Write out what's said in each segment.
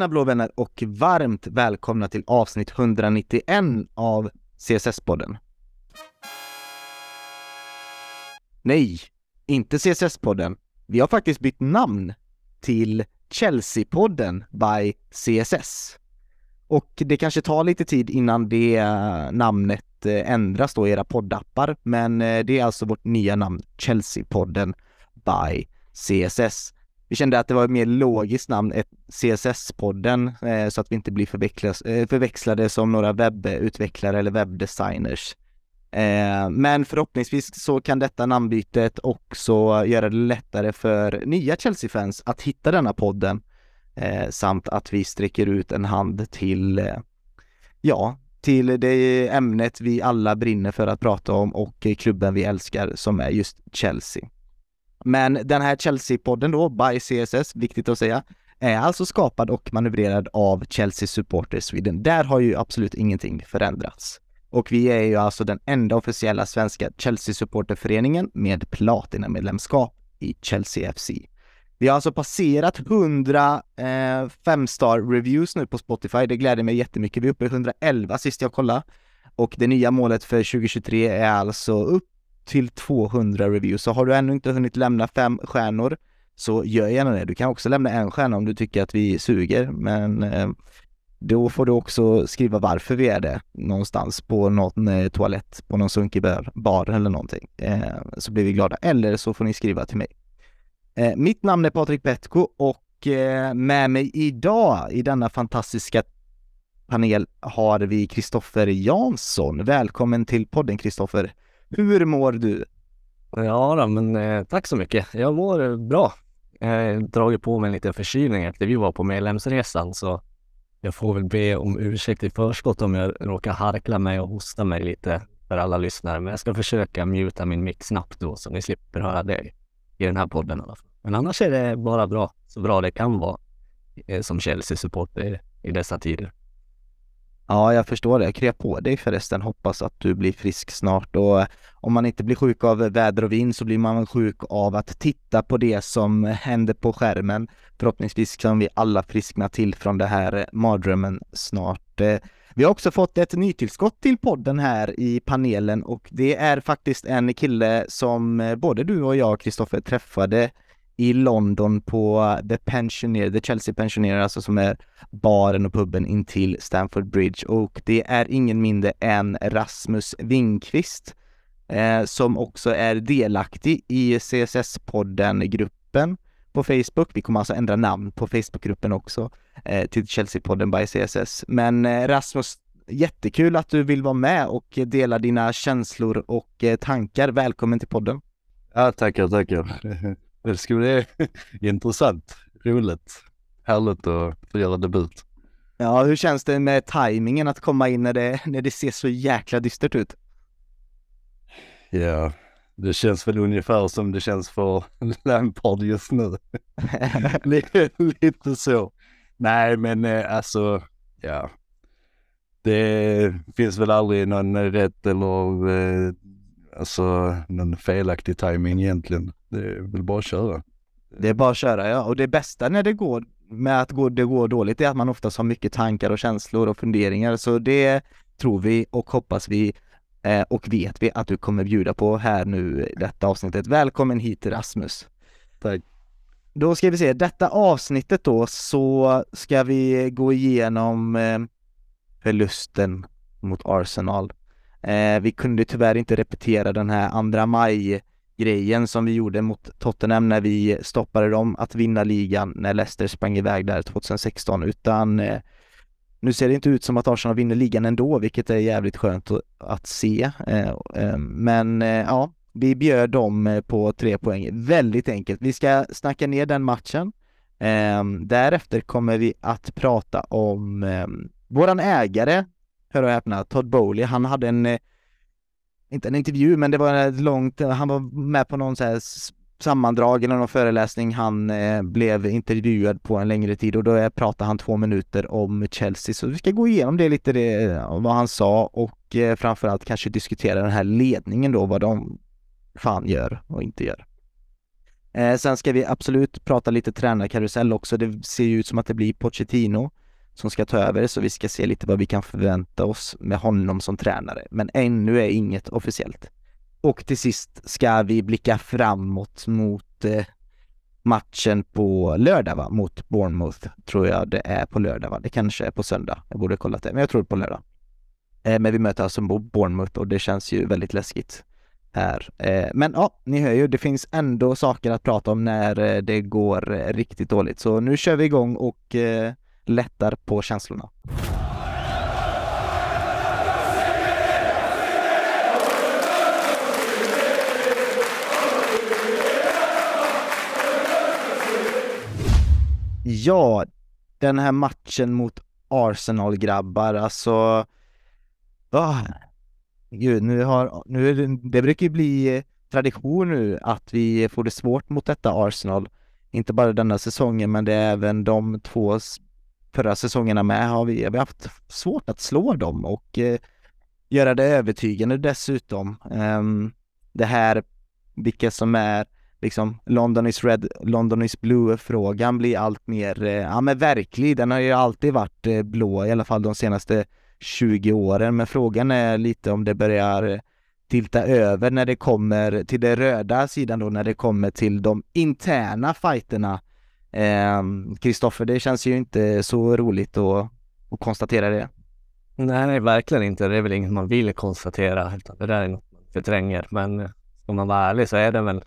Tjena blå vänner och varmt välkomna till avsnitt 191 av CSS-podden. Nej, inte CSS-podden. Vi har faktiskt bytt namn till Chelsea-podden by CSS. Och det kanske tar lite tid innan det eh, namnet eh, ändras då i era poddappar, men eh, det är alltså vårt nya namn, Chelsea-podden by CSS. Vi kände att det var ett mer logiskt namn, ett CSS-podden, eh, så att vi inte blir eh, förväxlade som några webbutvecklare eller webbdesigners. Eh, men förhoppningsvis så kan detta namnbytet också göra det lättare för nya Chelsea-fans att hitta denna podden eh, samt att vi sträcker ut en hand till, eh, ja, till det ämnet vi alla brinner för att prata om och klubben vi älskar som är just Chelsea. Men den här Chelsea-podden då, by CSS, viktigt att säga, är alltså skapad och manövrerad av Chelsea Supporters Sweden. Där har ju absolut ingenting förändrats. Och vi är ju alltså den enda officiella svenska Chelsea supporterföreningen med platinamedlemskap i Chelsea FC. Vi har alltså passerat 100 eh, femstar reviews nu på Spotify. Det gläder mig jättemycket. Vi är uppe i 111 sist jag kollade. Och det nya målet för 2023 är alltså upp till 200 reviews. Så har du ännu inte hunnit lämna fem stjärnor så gör gärna det. Du kan också lämna en stjärna om du tycker att vi suger, men eh, då får du också skriva varför vi är det någonstans på någon eh, toalett, på någon sunkig bar, eller någonting. Eh, så blir vi glada. Eller så får ni skriva till mig. Mitt namn är Patrik Petko och med mig idag i denna fantastiska panel har vi Kristoffer Jansson. Välkommen till podden Kristoffer. Hur mår du? Ja då, men eh, tack så mycket. Jag mår bra. Jag har dragit på mig en liten förkylning efter vi var på medlemsresan så jag får väl be om ursäkt i förskott om jag råkar harkla mig och hosta mig lite för alla lyssnare. Men jag ska försöka mjuta min mick snabbt då så ni slipper höra det i den här podden i alla fall. Men annars är det bara bra, så bra det kan vara eh, som Chelsea-supporter i dessa tider. Ja, jag förstår det. Krya på dig förresten. Hoppas att du blir frisk snart och eh, om man inte blir sjuk av väder och vind så blir man sjuk av att titta på det som händer på skärmen. Förhoppningsvis kan vi alla friskna till från det här mardrömmen snart. Eh, vi har också fått ett nytillskott till podden här i panelen och det är faktiskt en kille som eh, både du och jag, Kristoffer, träffade i London på The Pensioner, The Chelsea Pensioner, alltså som är baren och puben intill Stamford Bridge och det är ingen mindre än Rasmus Wingqvist eh, som också är delaktig i CSS-podden-gruppen på Facebook. Vi kommer alltså ändra namn på Facebookgruppen också eh, till Chelsea-podden by CSS. Men eh, Rasmus, jättekul att du vill vara med och dela dina känslor och eh, tankar. Välkommen till podden. Ja, tackar, tackar. Det ska bli intressant, roligt, härligt att få göra debut. Ja, hur känns det med tajmingen att komma in när det, när det ser så jäkla dystert ut? Ja, det känns väl ungefär som det känns för Lampard just nu. lite, så. Nej, men eh, alltså, ja. Det finns väl aldrig någon rätt eller eh, alltså någon felaktig timing egentligen. Det är väl bara att köra. Det är bara att köra ja, och det bästa när det går med att det går dåligt är att man oftast har mycket tankar och känslor och funderingar så det tror vi och hoppas vi eh, och vet vi att du kommer bjuda på här nu detta avsnittet. Välkommen hit Rasmus! Tack! Då ska vi se, detta avsnittet då så ska vi gå igenom eh, förlusten mot Arsenal. Eh, vi kunde tyvärr inte repetera den här andra maj grejen som vi gjorde mot Tottenham när vi stoppade dem att vinna ligan när Leicester sprang iväg där 2016 utan eh, nu ser det inte ut som att Arsenal vinner ligan ändå, vilket är jävligt skönt att se. Eh, eh, men eh, ja, vi bjöd dem eh, på tre poäng. Väldigt enkelt. Vi ska snacka ner den matchen. Ehm, därefter kommer vi att prata om ehm, våran ägare, hör och häpna, Todd Bowley. Han hade en eh, inte en intervju, men det var ett långt, han var med på någon så här sammandrag eller någon föreläsning. Han eh, blev intervjuad på en längre tid och då eh, pratade han två minuter om Chelsea. Så vi ska gå igenom det lite, det, eh, vad han sa och eh, framförallt kanske diskutera den här ledningen då, vad de fan gör och inte gör. Eh, sen ska vi absolut prata lite tränarkarusell också. Det ser ju ut som att det blir Pochettino som ska ta över, så vi ska se lite vad vi kan förvänta oss med honom som tränare. Men ännu är inget officiellt. Och till sist ska vi blicka framåt mot eh, matchen på lördag va? Mot Bournemouth tror jag det är på lördag va? Det kanske är på söndag. Jag borde kollat det, men jag tror det på lördag. Eh, men vi möter alltså Bournemouth och det känns ju väldigt läskigt här. Eh, men ja, ni hör ju, det finns ändå saker att prata om när eh, det går eh, riktigt dåligt. Så nu kör vi igång och eh, lättar på känslorna. Ja, den här matchen mot Arsenal grabbar, alltså... Oh, gud, nu har, nu det brukar ju bli eh, tradition nu att vi får det svårt mot detta Arsenal. Inte bara denna säsongen, men det är även de två förra säsongerna med har vi, vi har haft svårt att slå dem och eh, göra det övertygande dessutom. Um, det här, vilka som är liksom London is red, London is blue-frågan blir allt mer, eh, ja men verklig. Den har ju alltid varit eh, blå, i alla fall de senaste 20 åren. Men frågan är lite om det börjar eh, tilta över när det kommer till den röda sidan då, när det kommer till de interna fighterna. Ehm, Kristoffer, eh, det känns ju inte så roligt att, att konstatera det. Nej, nej, verkligen inte. Det är väl inget man vill konstatera, utan det där är något man förtränger. Men eh, om man vara ärlig så är det väl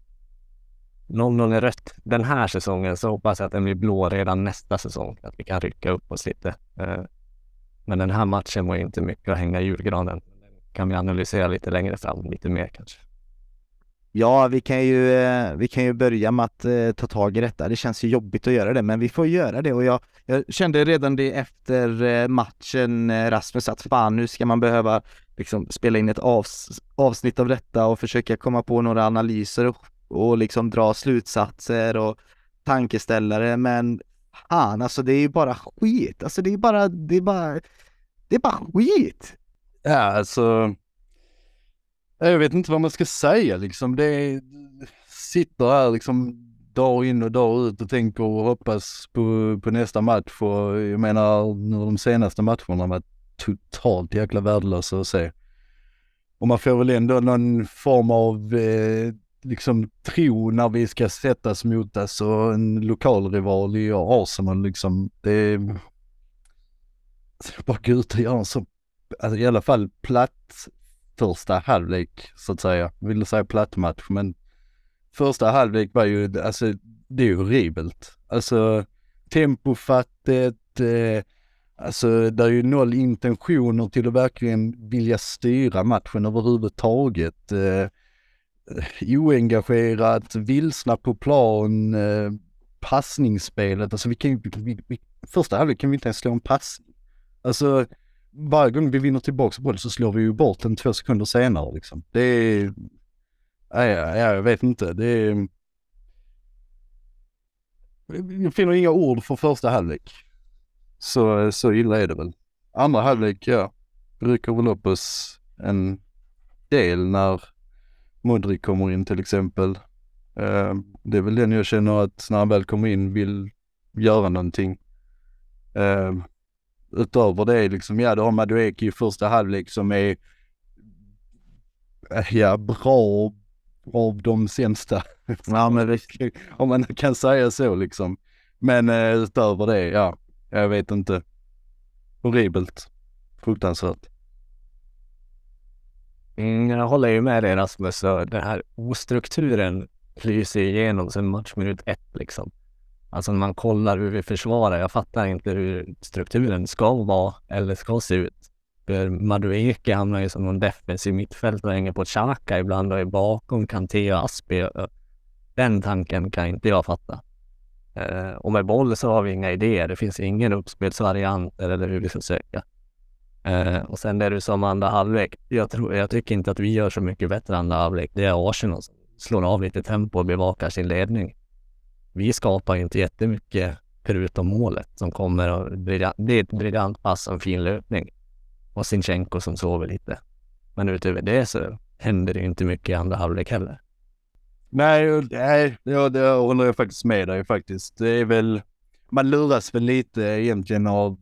någon gång rött den här säsongen så hoppas jag att den blir blå redan nästa säsong. Att vi kan rycka upp oss lite. Eh, men den här matchen var inte mycket att hänga i julgranen. kan vi analysera lite längre fram, lite mer kanske. Ja, vi kan ju, eh, vi kan ju börja med att eh, ta tag i detta. Det känns ju jobbigt att göra det, men vi får göra det och jag, jag kände redan det efter eh, matchen Rasmus att fan nu ska man behöva liksom spela in ett avs avsnitt av detta och försöka komma på några analyser och och liksom dra slutsatser och tankeställare men fan alltså det är ju bara skit. Alltså det är bara, det är bara, det är bara skit. Ja alltså, jag vet inte vad man ska säga liksom. Det är, sitter här liksom dag in och dag ut och tänker och hoppas på, på nästa match och jag menar nu de senaste matcherna var totalt jäkla värdelösa att se. Och man får väl ändå någon form av eh, liksom tro när vi ska sättas mot alltså en lokalrival i Arsenal liksom. Det är bara gå ut och göra en så, alltså i alla fall platt första halvlek så att säga. Jag ville säga platt match men första halvlek var ju, alltså det är ju horribelt. Alltså tempofattigt, eh, alltså det är ju noll intentioner till att verkligen vilja styra matchen överhuvudtaget. Eh, oengagerat, vilsna på plan, eh, passningsspelet. Alltså vi kan ju, första halvlek kan vi inte ens slå en passning. Alltså varje gång vi vinner tillbaka boll så slår vi ju bort den två sekunder senare liksom. Det är, nej, jag vet inte, det är, jag finner inga ord för första halvlek. Så, så illa är det väl. Andra halvlek, ja, rycker väl upp oss en del när Modric kommer in till exempel. Ehm, det är väl den jag känner att när han väl kommer in vill göra någonting. Ehm, Utöver det liksom, ja du har Madueke i första halvlek som är, eh, ja bra av de sämsta. Ja men Om man kan säga så liksom. Men eh, utöver det, ja, jag vet inte. Horribelt. Fruktansvärt. Mm, jag håller ju med dig Rasmus. Den här ostrukturen lyser igenom sen matchminut ett liksom. Alltså när man kollar hur vi försvarar. Jag fattar inte hur strukturen ska vara eller ska se ut. För Madueke hamnar ju som någon defensiv mittfältare och hänger på Xhaka ibland och är bakom Kanté och Aspi. Den tanken kan inte jag fatta. Eh, och med boll så har vi inga idéer. Det finns ingen uppspelsvarianter eller hur vi ska söka. Eh, och sen det du sa om andra halvlek. Jag, tror, jag tycker inte att vi gör så mycket bättre andra halvlek. Det är Arsenal som slår av lite tempo och bevakar sin ledning. Vi skapar inte jättemycket förutom målet som kommer och det är ett briljant pass och en fin löpning. Och Sinchenko som sover lite. Men utöver det så händer det inte mycket i andra halvlek heller. Nej, nej ja, det håller jag faktiskt med dig faktiskt. Det är väl, man luras väl lite egentligen av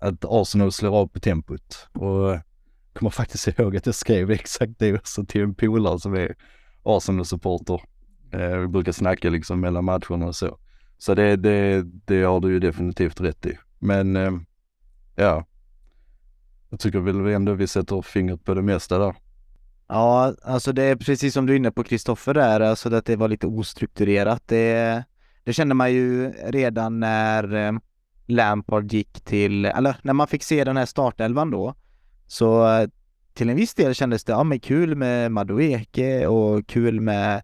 att Arsenal slår av på tempot. Och jag kommer faktiskt ihåg att jag skrev exakt det också till en polare som är Arsenal-supporter. Eh, vi brukar snacka liksom mellan matcherna och så. Så det, det, det har du ju definitivt rätt i. Men eh, ja, jag tycker väl ändå vi sätter fingret på det mesta där. Ja, alltså det är precis som du är inne på Kristoffer där, alltså att det var lite ostrukturerat. Det, det kände man ju redan när eh, Lampard gick till, eller när man fick se den här startelvan då. Så eh, till en viss del kändes det, ja men kul med Madueke och kul med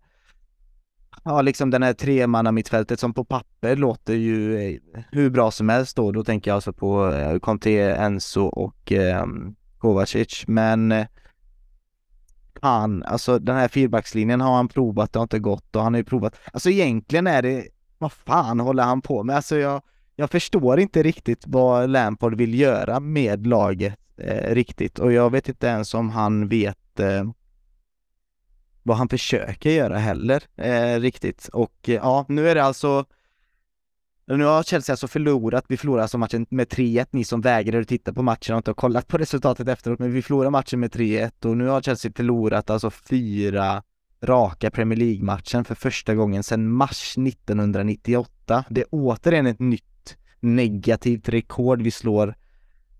Ja, liksom den här tremanna mittfältet som på papper låter ju eh, hur bra som helst då. Då tänker jag alltså på eh, Conte, Enzo och eh, Kovacic. Men eh, han, alltså den här fyrbackslinjen har han provat, det har inte gått och han har ju provat. Alltså egentligen är det, vad fan håller han på med? Alltså jag, jag förstår inte riktigt vad Lampard vill göra med laget eh, riktigt och jag vet inte ens om han vet eh, vad han försöker göra heller eh, riktigt. Och eh, ja, nu är det alltså nu har Chelsea alltså förlorat, vi förlorade alltså matchen med 3-1, ni som vägrade titta på matchen och inte har kollat på resultatet efteråt, men vi förlorade matchen med 3-1 och nu har Chelsea förlorat alltså fyra raka Premier League-matchen för första gången sedan mars 1998. Det är återigen ett nytt negativt rekord vi slår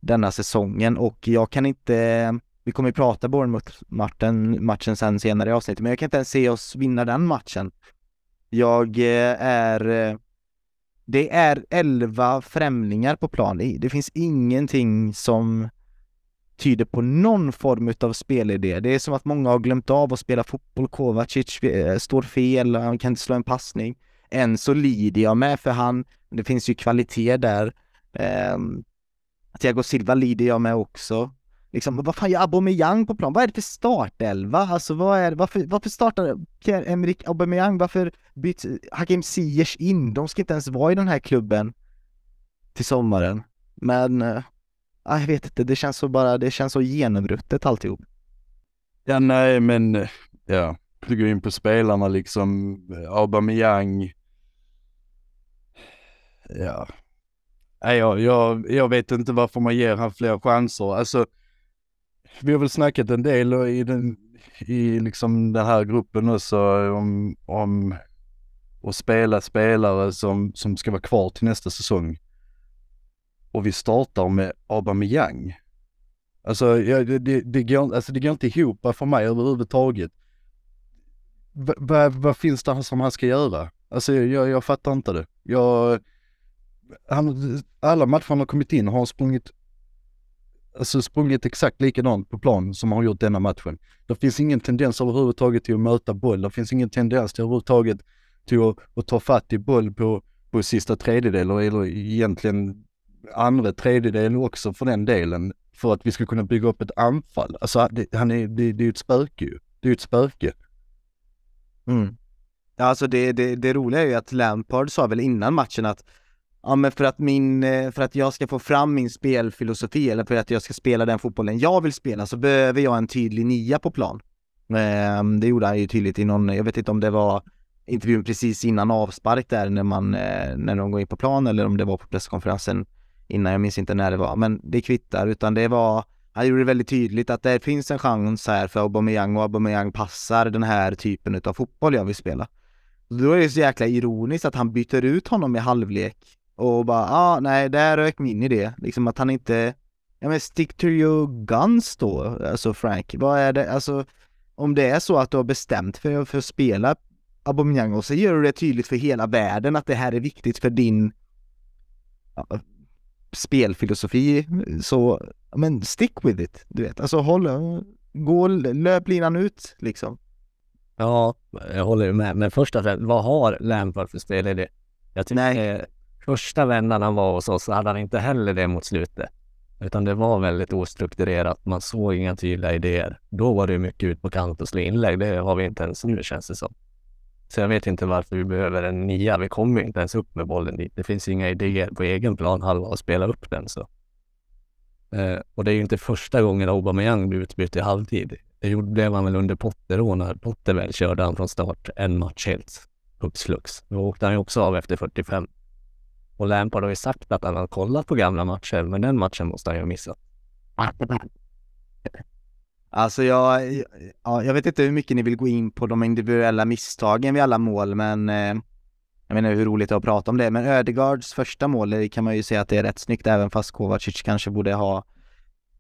denna säsongen och jag kan inte, vi kommer ju prata Bournemouth-matchen matchen sen senare i avsnittet, men jag kan inte ens se oss vinna den matchen. Jag eh, är eh, det är elva främlingar på plan. Det finns ingenting som tyder på någon form av spelidé. Det är som att många har glömt av att spela fotboll. Kovacic eh, står fel, han kan inte slå en passning. Än så lider jag med för han, det finns ju kvalitet där. Eh, Thiago Silva lider jag med också. Liksom, vad fan gör Aubameyang på plan? Vad är det för startelva? Alltså vad är varför, varför startar Pierre-Emerick Aubameyang? Varför byts Hakim Ziyech in? De ska inte ens vara i den här klubben till sommaren. Men, äh, jag vet inte, det känns så bara, det känns så genomruttet alltihop. Ja, nej, men ja, du går in på spelarna liksom, Aubameyang. Ja, Nej, jag, jag, jag vet inte varför man ger han fler chanser. Alltså, vi har väl snackat en del i den, i liksom den här gruppen också om, om att spela spelare som, som ska vara kvar till nästa säsong. Och vi startar med Aubameyang. Alltså, ja, det, det, det, går, alltså det går inte ihop för mig överhuvudtaget. Vad va, vad finns det som han ska göra? Alltså jag, jag fattar inte det. Jag, han, alla matcher han har kommit in har han sprungit alltså sprungit exakt likadant på plan som han har gjort denna matchen. Det finns ingen tendens överhuvudtaget till att möta boll. Det finns ingen tendens till överhuvudtaget till att, att ta fatt i boll på, på sista tredjedel eller egentligen andra tredjedel också för den delen. För att vi ska kunna bygga upp ett anfall. Alltså det, han är, det, det är ju ett spöke ju. Det är ju ett spöke. Mm. Alltså det, det, det roliga är ju att Lampard sa väl innan matchen att Ja men för att min, eh, för att jag ska få fram min spelfilosofi eller för att jag ska spela den fotbollen jag vill spela så behöver jag en tydlig nia på plan. Ehm, det gjorde han ju tydligt i någon, jag vet inte om det var intervjun precis innan avspark där när man, eh, när de går in på plan eller om det var på presskonferensen innan, jag minns inte när det var, men det kvittar utan det var han gjorde det väldigt tydligt att det finns en chans här för Aubameyang och Aubameyang passar den här typen av fotboll jag vill spela. Då är det så jäkla ironiskt att han byter ut honom i halvlek och bara, ja ah, nej, där rök min idé. Liksom att han inte, ja men stick to your guns då, alltså Frank. Vad är det, alltså om det är så att du har bestämt för, för att spela Aubameyang och så gör du det tydligt för hela världen att det här är viktigt för din ja, spelfilosofi, så men stick with it, du vet. Alltså håll, gå, löp linan ut liksom. Ja, jag håller med. Men först och främst, vad har Lampard för spelidé? Jag tycker Nej första vändan han var hos oss hade han inte heller det mot slutet. Utan det var väldigt ostrukturerat. Man såg inga tydliga idéer. Då var det mycket ut på kant och slå inlägg. Det har vi inte ens nu känns det som. Så jag vet inte varför vi behöver en nia. Vi kommer inte ens upp med bollen dit. Det finns inga idéer på egen plan halva att spela upp den. Så. Eh, och det är ju inte första gången Aubameyang blir utbytt i halvtid. Det gjorde man väl under Potter och när Potter väl körde han från start en match helt hux flux. Då åkte han ju också av efter 45. Och Lampard har ju sagt att han har kollat på gamla matcher, men den matchen måste han ju ha missat. Alltså jag, ja, jag vet inte hur mycket ni vill gå in på de individuella misstagen vid alla mål, men eh, jag menar hur roligt det är att prata om det. Men Ödegaards första mål kan man ju säga att det är rätt snyggt, även fast Kovacic kanske borde ha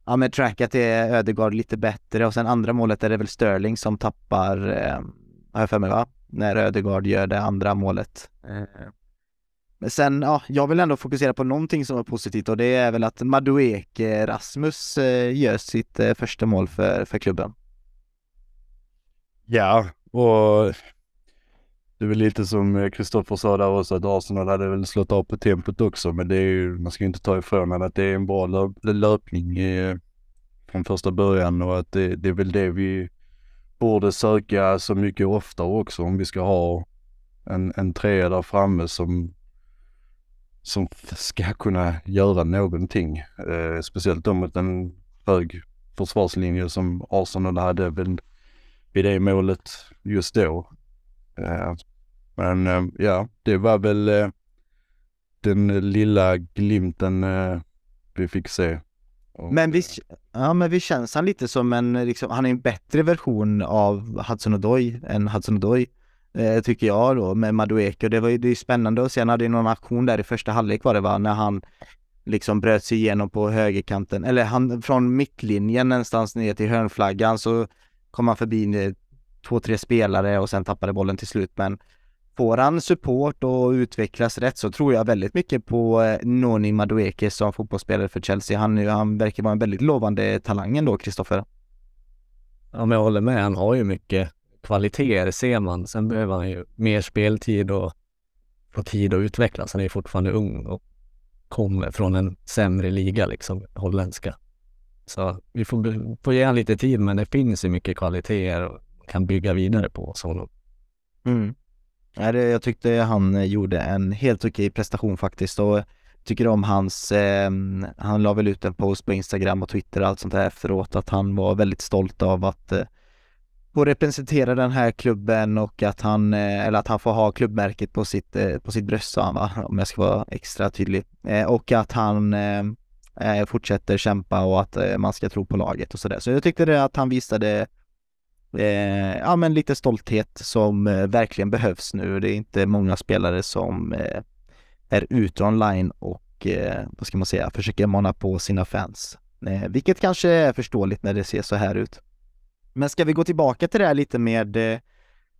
ja, men trackat det Ödegaard lite bättre. Och sen andra målet är det väl Sterling som tappar, eh, har jag för mig va? När Ödegaard gör det andra målet. Eh. Men sen, ja, jag vill ändå fokusera på någonting som är positivt och det är väl att Madueke Rasmus eh, gör sitt eh, första mål för, för klubben. Ja, och det är väl lite som Kristoffer sa där också att Arsenal hade väl slått av på tempot också men det är ju, man ska ju inte ta ifrån att det är en bra löp, löpning eh, från första början och att det, det är väl det vi borde söka så mycket oftare också om vi ska ha en, en trea där framme som som ska kunna göra någonting. Eh, speciellt då mot en hög försvarslinje som Arsenal hade väl vid det målet just då. Eh, men eh, ja, det var väl eh, den lilla glimten eh, vi fick se. Och, men visst, ja men visst känns han lite som en, liksom, han är en bättre version av Hudson Odoi än Hudson Odoi eh, tycker jag då med Madueke. Det var ju det är spännande och sen hade ju någon aktion där i första halvlek var det va, när han liksom bröt sig igenom på högerkanten, eller han från mittlinjen någonstans ner till hörnflaggan så kom han förbi eh, två, tre spelare och sen tappade bollen till slut. Men får han support och utvecklas rätt så tror jag väldigt mycket på eh, Noni Madueke som fotbollsspelare för Chelsea. Han, han verkar vara en väldigt lovande talang ändå, Kristoffer. Ja, men jag håller med. Han har ju mycket kvaliteter ser man. Sen behöver han ju mer speltid och få tid att utvecklas. Han är fortfarande ung och kommer från en sämre liga, liksom holländska. Så vi får, får ge honom lite tid, men det finns ju mycket kvaliteter och kan bygga vidare på hos honom. Mm. Jag tyckte han eh, gjorde en helt okej prestation faktiskt och tycker om hans, eh, han la väl ut en post på Instagram och Twitter och allt sånt där efteråt att han var väldigt stolt av att eh, får representera den här klubben och att han, eh, eller att han får ha klubbmärket på sitt, eh, på sitt bröst sa han va, om jag ska vara extra tydlig. Eh, och att han fortsätter kämpa och att man ska tro på laget och sådär. Så jag tyckte det att han visade eh, ja men lite stolthet som eh, verkligen behövs nu. Det är inte många spelare som eh, är ute online och vad ska man säga, försöker mana på sina fans. vilket kanske är förståeligt när det ser så här ut. Men ska vi gå tillbaka till det här lite med, eh,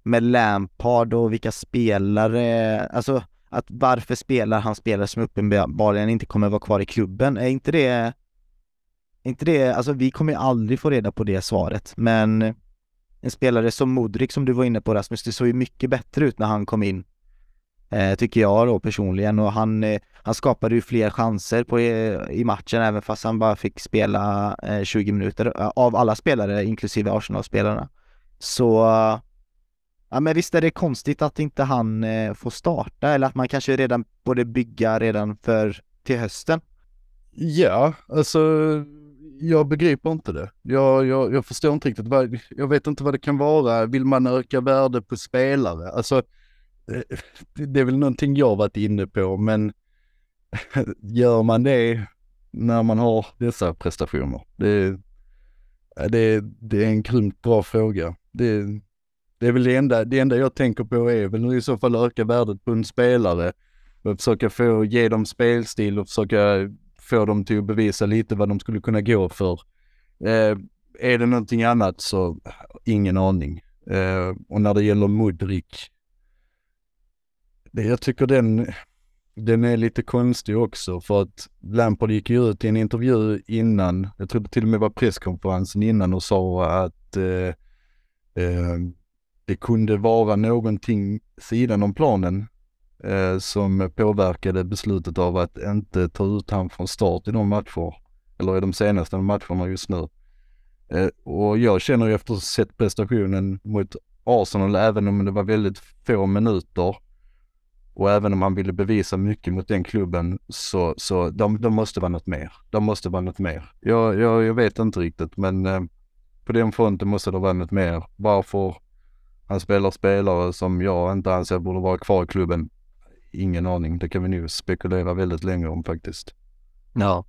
med Lampard och vilka spelare, alltså att varför spelar han spelare som uppenbarligen inte kommer vara kvar i klubben? Är inte det, är inte det, alltså vi kommer ju aldrig få reda på det svaret, men en spelare som Modric som du var inne på Rasmus, det såg ju mycket bättre ut när han kom in Eh, tycker jag då personligen och han, eh, han skapade ju fler chanser på, eh, i matchen även fast han bara fick spela 20 minuter av alla spelare inklusive Arsenal-spelarna. Så Ja men visst är det konstigt att inte han får starta eller att man kanske redan borde bygga redan för till hösten? Ja, alltså jag begriper inte det. Jag, jag, jag förstår inte riktigt. Vad, jag vet inte vad det kan vara. Vill man öka värde på spelare? Alltså det är väl någonting jag varit inne på, men gör man det när man har dessa prestationer? Det, det, det är en grymt bra fråga. Det, det är väl det enda, det enda jag tänker på är väl i så fall öka värdet på en spelare och försöka få, ge dem spelstil och försöka få dem till att bevisa lite vad de skulle kunna gå för. Eh, är det någonting annat så ingen aning. Eh, och när det gäller Mudrik jag tycker den, den är lite konstig också för att Lampard gick ju ut i en intervju innan, jag tror det till och med var presskonferensen innan och sa att eh, eh, det kunde vara någonting sidan om planen eh, som påverkade beslutet av att inte ta ut han från start i de matcher, eller i de senaste matcherna just nu. Eh, och jag känner ju efter att ha sett prestationen mot Arsenal, även om det var väldigt få minuter, och även om han ville bevisa mycket mot den klubben så, så de, de måste vara något mer. De måste vara något mer. Jag, jag, jag vet inte riktigt men eh, på den fronten måste det vara något mer. Varför han spelar spelare som jag inte anser borde vara kvar i klubben. Ingen aning. Det kan vi nu spekulera väldigt länge om faktiskt. Ja.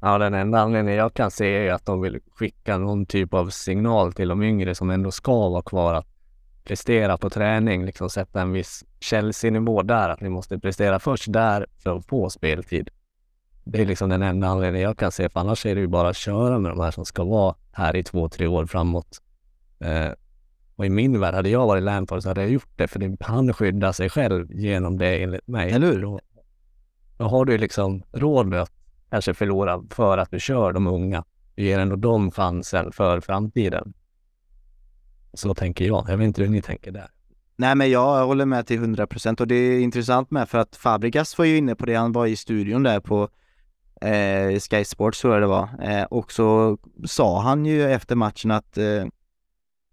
Ja, den enda anledningen jag kan se är att de vill skicka någon typ av signal till de yngre som ändå ska vara kvar att prestera på träning, liksom sätta en viss Chelsea-nivå där, att ni måste prestera först där för att få speltid. Det är liksom den enda anledningen jag kan se, för annars är det ju bara att köra med de här som ska vara här i två, tre år framåt. Eh, och i min värld, hade jag varit Lampard så hade jag gjort det, för det, han skyddar sig själv genom det enligt mig. Eller hur? Då, då har du liksom råd med att kanske förlora för att du kör de unga. Du ger ändå dem chansen för framtiden. Så tänker jag. Jag vet inte hur ni tänker där. Nej men jag håller med till 100% och det är intressant med för att Fabregas var ju inne på det, han var i studion där på eh, Sky Sports tror jag det var. Eh, och så sa han ju efter matchen att eh,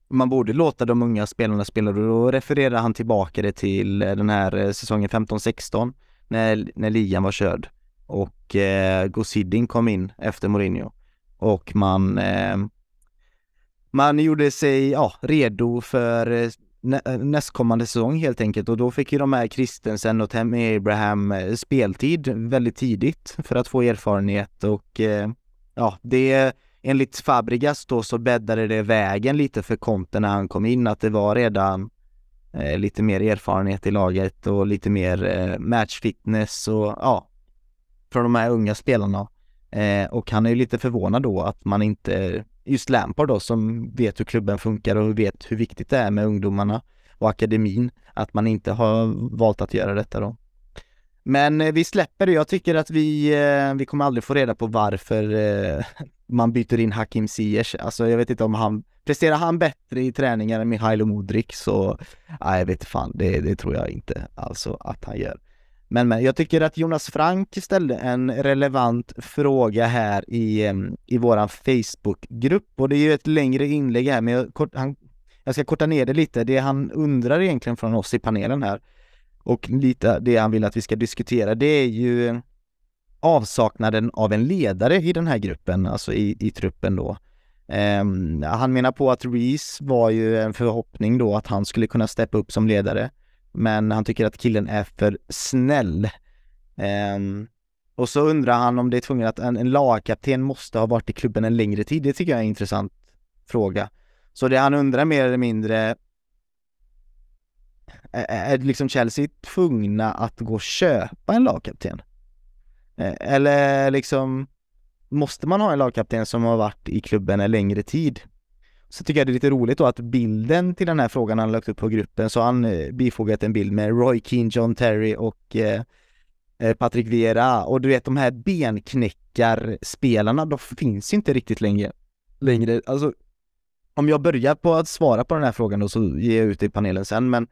man borde låta de unga spelarna spela. Och då refererade han tillbaka det till eh, den här eh, säsongen 15-16 när, när ligan var körd. Och eh, Gosidin kom in efter Mourinho. Och man eh, man gjorde sig ja, redo för eh, nä eh, nästkommande säsong helt enkelt och då fick ju de här Christensen och Tammy Abraham eh, speltid väldigt tidigt för att få erfarenhet och eh, ja, det enligt Fabregas då så bäddade det vägen lite för Conte när han kom in att det var redan eh, lite mer erfarenhet i laget och lite mer eh, matchfitness och ja, från de här unga spelarna. Eh, och han är ju lite förvånad då att man inte, just Lampard då som vet hur klubben funkar och vet hur viktigt det är med ungdomarna och akademin, att man inte har valt att göra detta då. Men eh, vi släpper det. Jag tycker att vi, eh, vi kommer aldrig få reda på varför eh, man byter in Hakim Ziyech. Alltså jag vet inte om han, presterar han bättre i träningar än Mihailo Modric så, nej jag vet fan, det, det tror jag inte alltså att han gör. Men, men jag tycker att Jonas Frank ställde en relevant fråga här i, i vår Facebookgrupp och det är ju ett längre inlägg här men jag, kort, han, jag ska korta ner det lite. Det han undrar egentligen från oss i panelen här och lite det han vill att vi ska diskutera det är ju avsaknaden av en ledare i den här gruppen, alltså i, i truppen då. Um, han menar på att Reese var ju en förhoppning då att han skulle kunna steppa upp som ledare men han tycker att killen är för snäll. Um, och så undrar han om det är tvunget att en, en lagkapten måste ha varit i klubben en längre tid. Det tycker jag är en intressant fråga. Så det han undrar mer eller mindre är, är liksom Chelsea tvungna att gå och köpa en lagkapten? Eller liksom måste man ha en lagkapten som har varit i klubben en längre tid? Så tycker jag det är lite roligt då att bilden till den här frågan han lagt upp på gruppen så har han eh, bifogat en bild med Roy Keane, John Terry och eh, eh Patrick Vieira och du vet de här benknäckarspelarna, de finns inte riktigt längre. Längre, alltså om jag börjar på att svara på den här frågan då så ger jag ut det i panelen sen men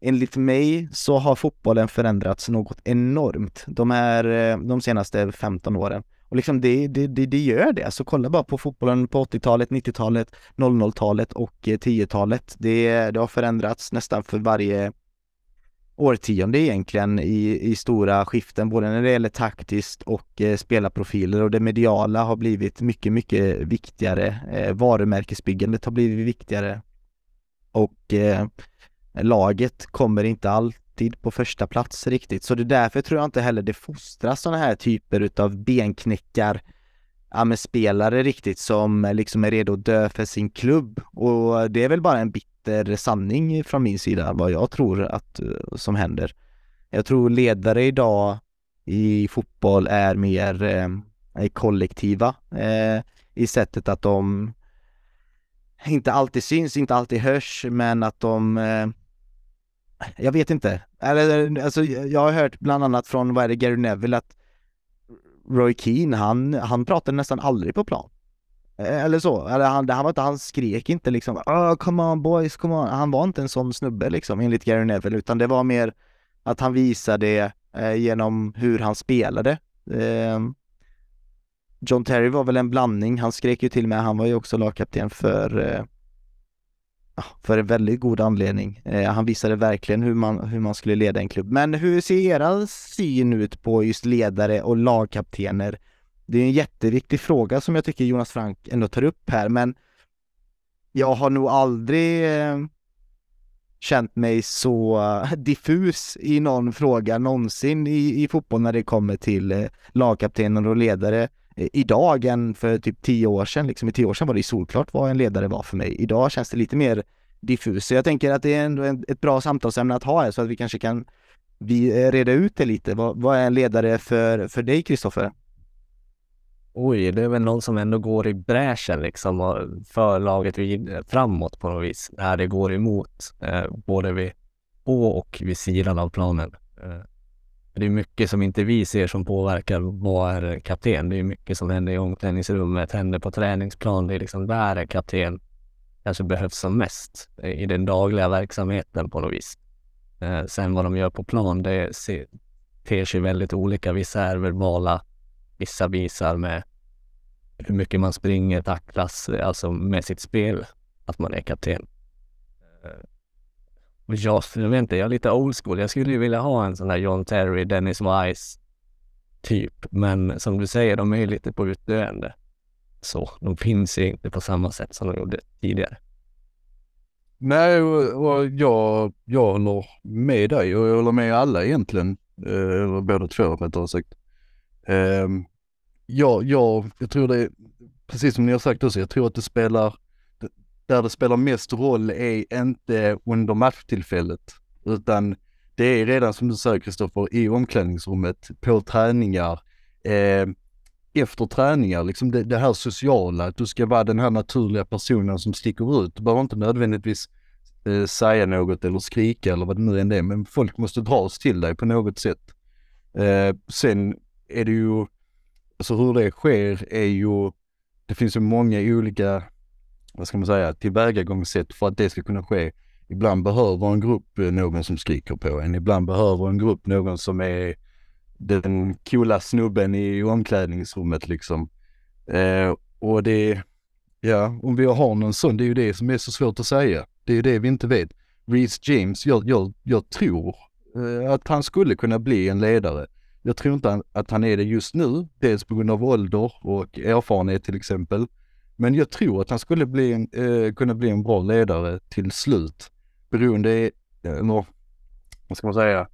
enligt mig så har fotbollen förändrats något enormt de här, eh, de senaste 15 åren. Och liksom det, det, det, det gör det. Så kolla bara på fotbollen på 80-talet, 90-talet, 00-talet och eh, 10-talet. Det, det har förändrats nästan för varje årtionde egentligen i, i stora skiften, både när det gäller taktiskt och eh, spelarprofiler och det mediala har blivit mycket, mycket viktigare. Eh, varumärkesbyggandet har blivit viktigare och eh, laget kommer inte allt alltid på första plats riktigt. Så det är därför tror jag inte heller det fostras sådana här typer utav benknäckar ja, med spelare riktigt som eh, liksom är redo att dö för sin klubb. Och det är väl bara en bitter sanning från min sida vad jag tror att eh, som händer. Jag tror ledare idag i fotboll är mer eh, kollektiva eh, i sättet att de inte alltid syns, inte alltid hörs, men att de eh, jag vet inte. Eller, alltså, jag har hört bland annat från, vad är det, Gary Neville att Roy Keane, han, han pratade nästan aldrig på plan. Eh, eller så, eller han, han, var inte, han skrek inte liksom oh, come on boys, come on. Han var inte en sån snubbe liksom enligt Gary Neville utan det var mer att han visade eh, genom hur han spelade. Eh, John Terry var väl en blandning, han skrek ju till med, han var ju också lagkapten för eh, för en väldigt god anledning. Eh, han visade verkligen hur man, hur man skulle leda en klubb. Men hur ser era syn ut på just ledare och lagkaptener det är en jätteviktig fråga som jag tycker Jonas Frank ändå tar upp här, men jag har nog aldrig eh, känt mig så eh, diffus i någon fråga någonsin i, i fotboll när det kommer till eh, lagkaptener och ledare Eh, idag än för typ tio år sedan. Liksom i tio år sedan var det solklart vad en ledare var för mig. Idag känns det lite mer diffus. Så jag tänker att det är ändå ett bra samtalsämne att ha här så att vi kanske kan vi eh, reda ut det lite. Vad, vad är en ledare för, för dig, Kristoffer? Oj, det är väl någon som ändå går i bräschen liksom och för laget framåt på något vis. När det går emot, eh, både vid på och vid sidan av planen. Eh, det är mycket som inte vi ser som påverkar vad kapten. Det är mycket som händer i omklädningsrummet, händer på träningsplan. Det är liksom där kapten kanske behövs som mest i den dagliga verksamheten på något vis. Eh, sen vad de gör på plan, det ser, ter sig väldigt olika. Vissa är verbala, vissa visar med hur mycket man springer, tacklas, alltså med sitt spel, att man är kapten. Eh, jag, jag vet inte, jag är lite old school. Jag skulle ju vilja ha en sån där John Terry, Dennis Wise typ. Men som du säger, de är ju lite på utdöende. Så de finns ju inte på samma sätt som de gjorde tidigare. Nej, och jag, jag håller med dig och jag håller med alla egentligen. Eh, eller båda två rättare ehm, sagt. Ja, jag, jag tror det är, precis som ni har sagt också, jag tror att det spelar, där det spelar mest roll är inte under matchtillfället, utan det är redan som du säger Kristoffer, i omklädningsrummet, på träningar, eh, efter träningar, liksom det, det, här sociala, att du ska vara den här naturliga personen som sticker ut. Du behöver inte nödvändigtvis eh, säga något eller skrika eller vad det nu än är, men folk måste dras till dig på något sätt. Eh, sen är det ju, alltså hur det sker är ju, det finns ju många olika, vad ska man säga, tillvägagångssätt för att det ska kunna ske. Ibland behöver en grupp eh, någon som skriker på en, ibland behöver en grupp någon som är den coola snubben i omklädningsrummet liksom. Eh, och det, ja, om vi har någon sån, det är ju det som är så svårt att säga. Det är ju det vi inte vet. Reece James, jag, jag, jag tror eh, att han skulle kunna bli en ledare. Jag tror inte att han är det just nu, dels på grund av ålder och erfarenhet till exempel. Men jag tror att han skulle bli en, eh, kunna bli en bra ledare till slut. Beroende, eh, eller vad ska man säga,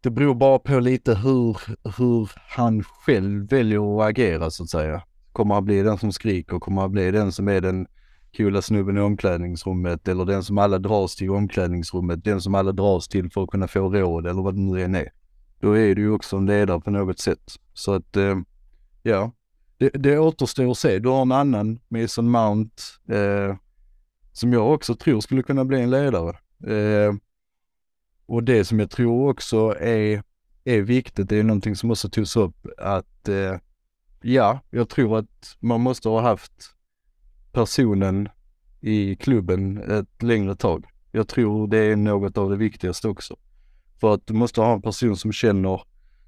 det beror bara på lite hur, hur han själv väljer att agera så att säga. Kommer han bli den som skriker? Kommer han bli den som är den coola snubben i omklädningsrummet eller den som alla dras till i omklädningsrummet, den som alla dras till för att kunna få råd eller vad det nu än är. Då är du ju också en ledare på något sätt. Så att, eh, ja, det, det återstår att se. Du har en annan, Mason Mount, eh, som jag också tror skulle kunna bli en ledare. Eh, och det som jag tror också är, är viktigt, det är någonting som också togs upp att eh, ja, jag tror att man måste ha haft personen i klubben ett längre tag. Jag tror det är något av det viktigaste också. För att du måste ha en person som känner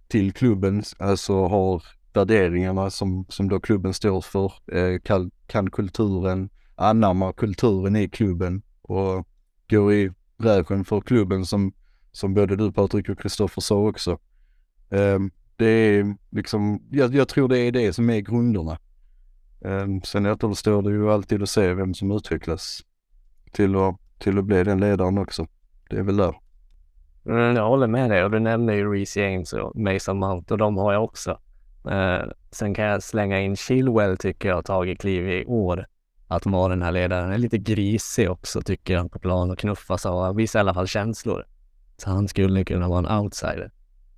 till klubben, alltså har värderingarna som, som då klubben står för, eh, kan, kan kulturen, anammar kulturen i klubben och går i bräschen för klubben som som både du Patrik och Kristoffer sa också. Eh, det är liksom, jag, jag, tror det är det som är grunderna. Eh, sen återstår det ju alltid att se vem som utvecklas till att, till att bli den ledaren också. Det är väl där. Mm, jag håller med dig och du nämner ju Reece James och Mason Mount och de har jag också. Uh, sen kan jag slänga in Chilwell tycker jag har tagit kliv i år. Att vara den här ledaren. Han är lite grisig också tycker jag på plan och knuffas av. Visar i alla fall känslor. Så han skulle kunna vara en outsider.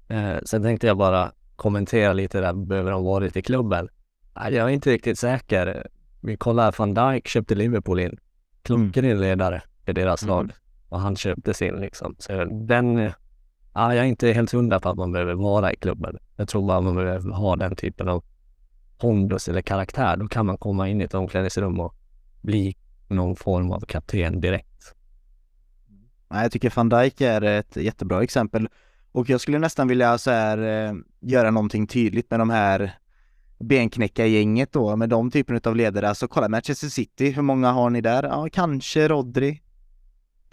Eh, sen tänkte jag bara kommentera lite där, behöver han varit i klubben? jag är inte riktigt säker. Vi kollar, van Dijk köpte Liverpool in. Klockren mm. ledare i deras mm. lag. Och han köpte sin liksom. Så den, ja, jag är inte helt hundra på att man behöver vara i klubben. Jag tror bara man behöver ha den typen av pondus eller karaktär. Då kan man komma in i ett omklädningsrum och bli någon form av kapten direkt. Jag tycker van Dijk är ett jättebra exempel. Och jag skulle nästan vilja så här, eh, göra någonting tydligt med de här benknäckargänget då, med de typen av ledare. Alltså kolla Manchester City, hur många har ni där? Ja, kanske Rodri,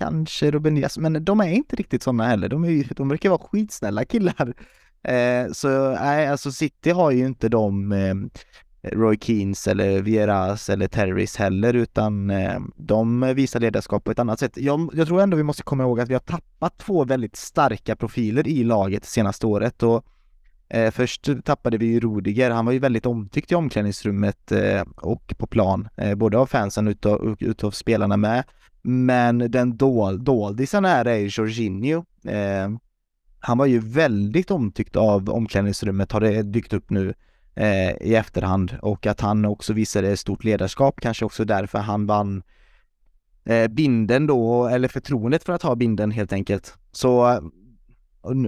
kanske Ruben Diaz, men de är inte riktigt sådana heller. De, är, de verkar vara skitsnälla killar Eh, så nej, alltså City har ju inte de eh, Roy Keens eller Vieras eller Terrys heller utan eh, de visar ledarskap på ett annat sätt. Jag, jag, tror ändå vi måste komma ihåg att vi har tappat två väldigt starka profiler i laget senaste året och eh, först tappade vi ju Rudiger, han var ju väldigt omtyckt i omklädningsrummet eh, och på plan, eh, både av fansen och utav, utav spelarna med. Men den dol, doldisen här är ju Jorginho. Eh, han var ju väldigt omtyckt av omklädningsrummet, har det dykt upp nu eh, i efterhand och att han också visade stort ledarskap, kanske också därför han vann eh, binden då, eller förtroendet för att ha binden helt enkelt. Så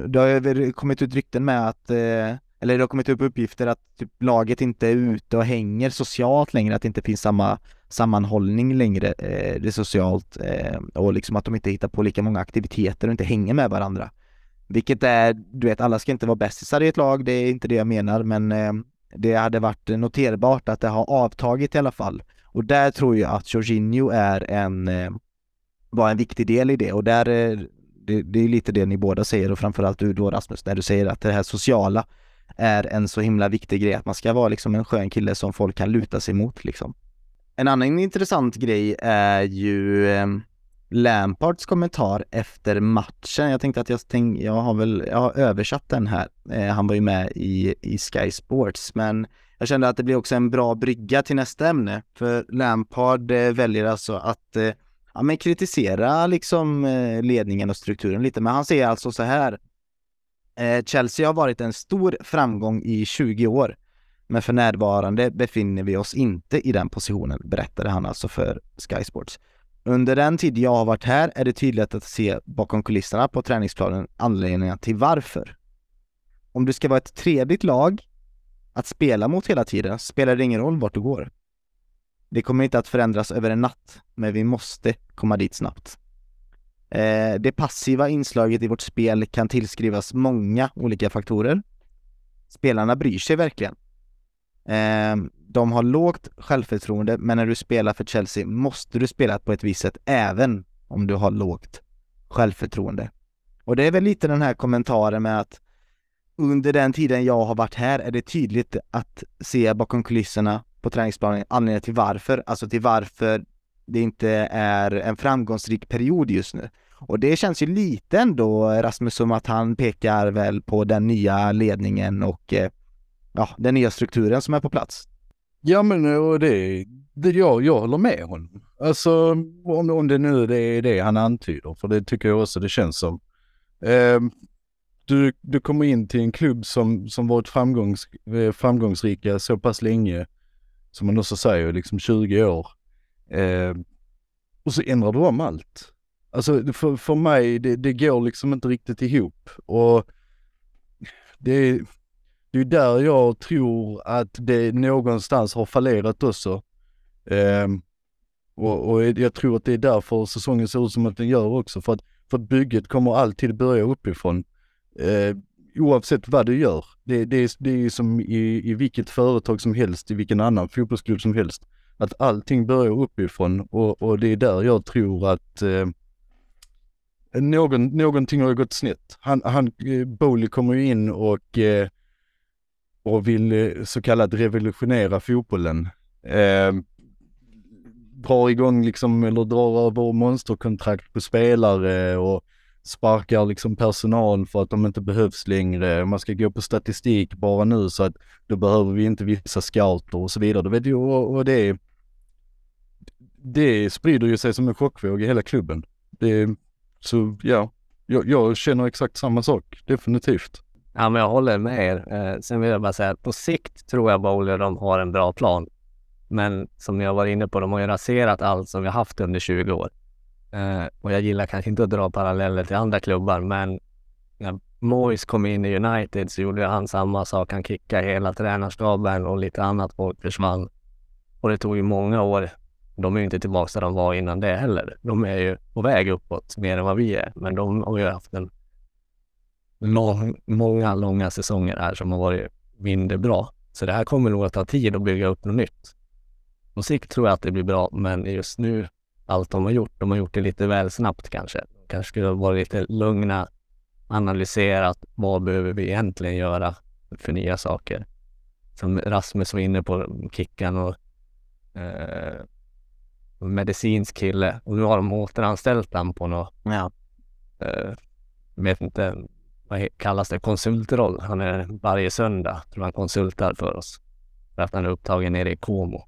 det har kommit ut rykten med att, eh, eller det har kommit upp uppgifter att typ, laget inte är ute och hänger socialt längre, att det inte finns samma sammanhållning längre eh, det socialt eh, och liksom att de inte hittar på lika många aktiviteter och inte hänger med varandra. Vilket är, du vet, alla ska inte vara bästisar i ett lag, det är inte det jag menar, men eh, det hade varit noterbart att det har avtagit i alla fall. Och där tror jag att Jorginho är en, eh, var en viktig del i det och där, eh, det, det är lite det ni båda säger och framförallt du då Rasmus, när du säger att det här sociala är en så himla viktig grej, att man ska vara liksom en skön kille som folk kan luta sig mot liksom. En annan intressant grej är ju eh, Lampards kommentar efter matchen. Jag tänkte att jag, tänk, jag har väl, jag har översatt den här. Eh, han var ju med i, i Sky Sports, men jag kände att det blir också en bra brygga till nästa ämne. För Lampard eh, väljer alltså att eh, ja, men kritisera liksom eh, ledningen och strukturen lite. Men han säger alltså så här. Eh, Chelsea har varit en stor framgång i 20 år. Men för närvarande befinner vi oss inte i den positionen, berättade han alltså för Sky Sports. Under den tid jag har varit här är det tydligt att se bakom kulisserna på träningsplanen anledningarna till varför. Om du ska vara ett trevligt lag att spela mot hela tiden spelar det ingen roll vart du går. Det kommer inte att förändras över en natt, men vi måste komma dit snabbt. Eh, det passiva inslaget i vårt spel kan tillskrivas många olika faktorer. Spelarna bryr sig verkligen. Eh, de har lågt självförtroende, men när du spelar för Chelsea måste du spela på ett visst sätt även om du har lågt självförtroende. Och det är väl lite den här kommentaren med att under den tiden jag har varit här är det tydligt att se bakom kulisserna på träningsplanen anledningen till varför, alltså till varför det inte är en framgångsrik period just nu. Och det känns ju lite ändå, Rasmus, som att han pekar väl på den nya ledningen och eh, ja, den nya strukturen som är på plats. Ja men och det, det jag, jag håller med honom. Alltså om, om det nu det är det han antyder, för det tycker jag också det känns som. Eh, du, du kommer in till en klubb som, som varit framgångs, eh, framgångsrika så pass länge, som man också säger, liksom 20 år. Eh, och så ändrar du om allt. Alltså för, för mig, det, det går liksom inte riktigt ihop. Och det, det är där jag tror att det någonstans har fallerat också. Eh, och, och, jag tror att det är därför säsongen ser ut som att den gör också. För att, för att bygget kommer alltid börja uppifrån. Eh, oavsett vad du gör. Det, det, det är som i, i vilket företag som helst, i vilken annan fotbollsklubb som helst. Att allting börjar uppifrån och, och det är där jag tror att eh, någon, någonting har gått snett. Han, han, eh, Bowley kommer ju in och eh, och vill eh, så kallat revolutionera fotbollen. Eh, drar igång liksom, eller drar över monsterkontrakt på spelare och sparkar liksom personal för att de inte behövs längre. Man ska gå på statistik bara nu så att då behöver vi inte vissa scouter och så vidare. Du vet ju, och, och det, det sprider ju sig som en chockvåg i hela klubben. Det, så ja, jag, jag känner exakt samma sak, definitivt. Ja, men jag håller med er. Eh, sen vill jag bara säga att på sikt tror jag Bowler de har en bra plan. Men som jag var inne på, de har ju raserat allt som vi haft under 20 år. Eh, och jag gillar kanske inte att dra paralleller till andra klubbar, men när Moise kom in i United så gjorde han samma sak. Han kickade hela tränarstaben och lite annat folk försvann. Och det tog ju många år. De är ju inte tillbaka där de var innan det heller. De är ju på väg uppåt mer än vad vi är, men de har ju haft en många långa säsonger här som har varit mindre bra. Så det här kommer nog att ta tid att bygga upp något nytt. På sikt tror jag att det blir bra, men just nu, allt de har gjort, de har gjort det lite väl snabbt kanske. kanske skulle vara lite lugna analyserat vad behöver vi egentligen göra för nya saker. Som Rasmus var inne på, Kickan och eh, medicinsk kille och nu har de återanställt honom på något, Ja. eh, vet inte, vad kallas det, konsultroll. Han är varje söndag, tror han konsultar för oss. För att han är upptagen nere i Como.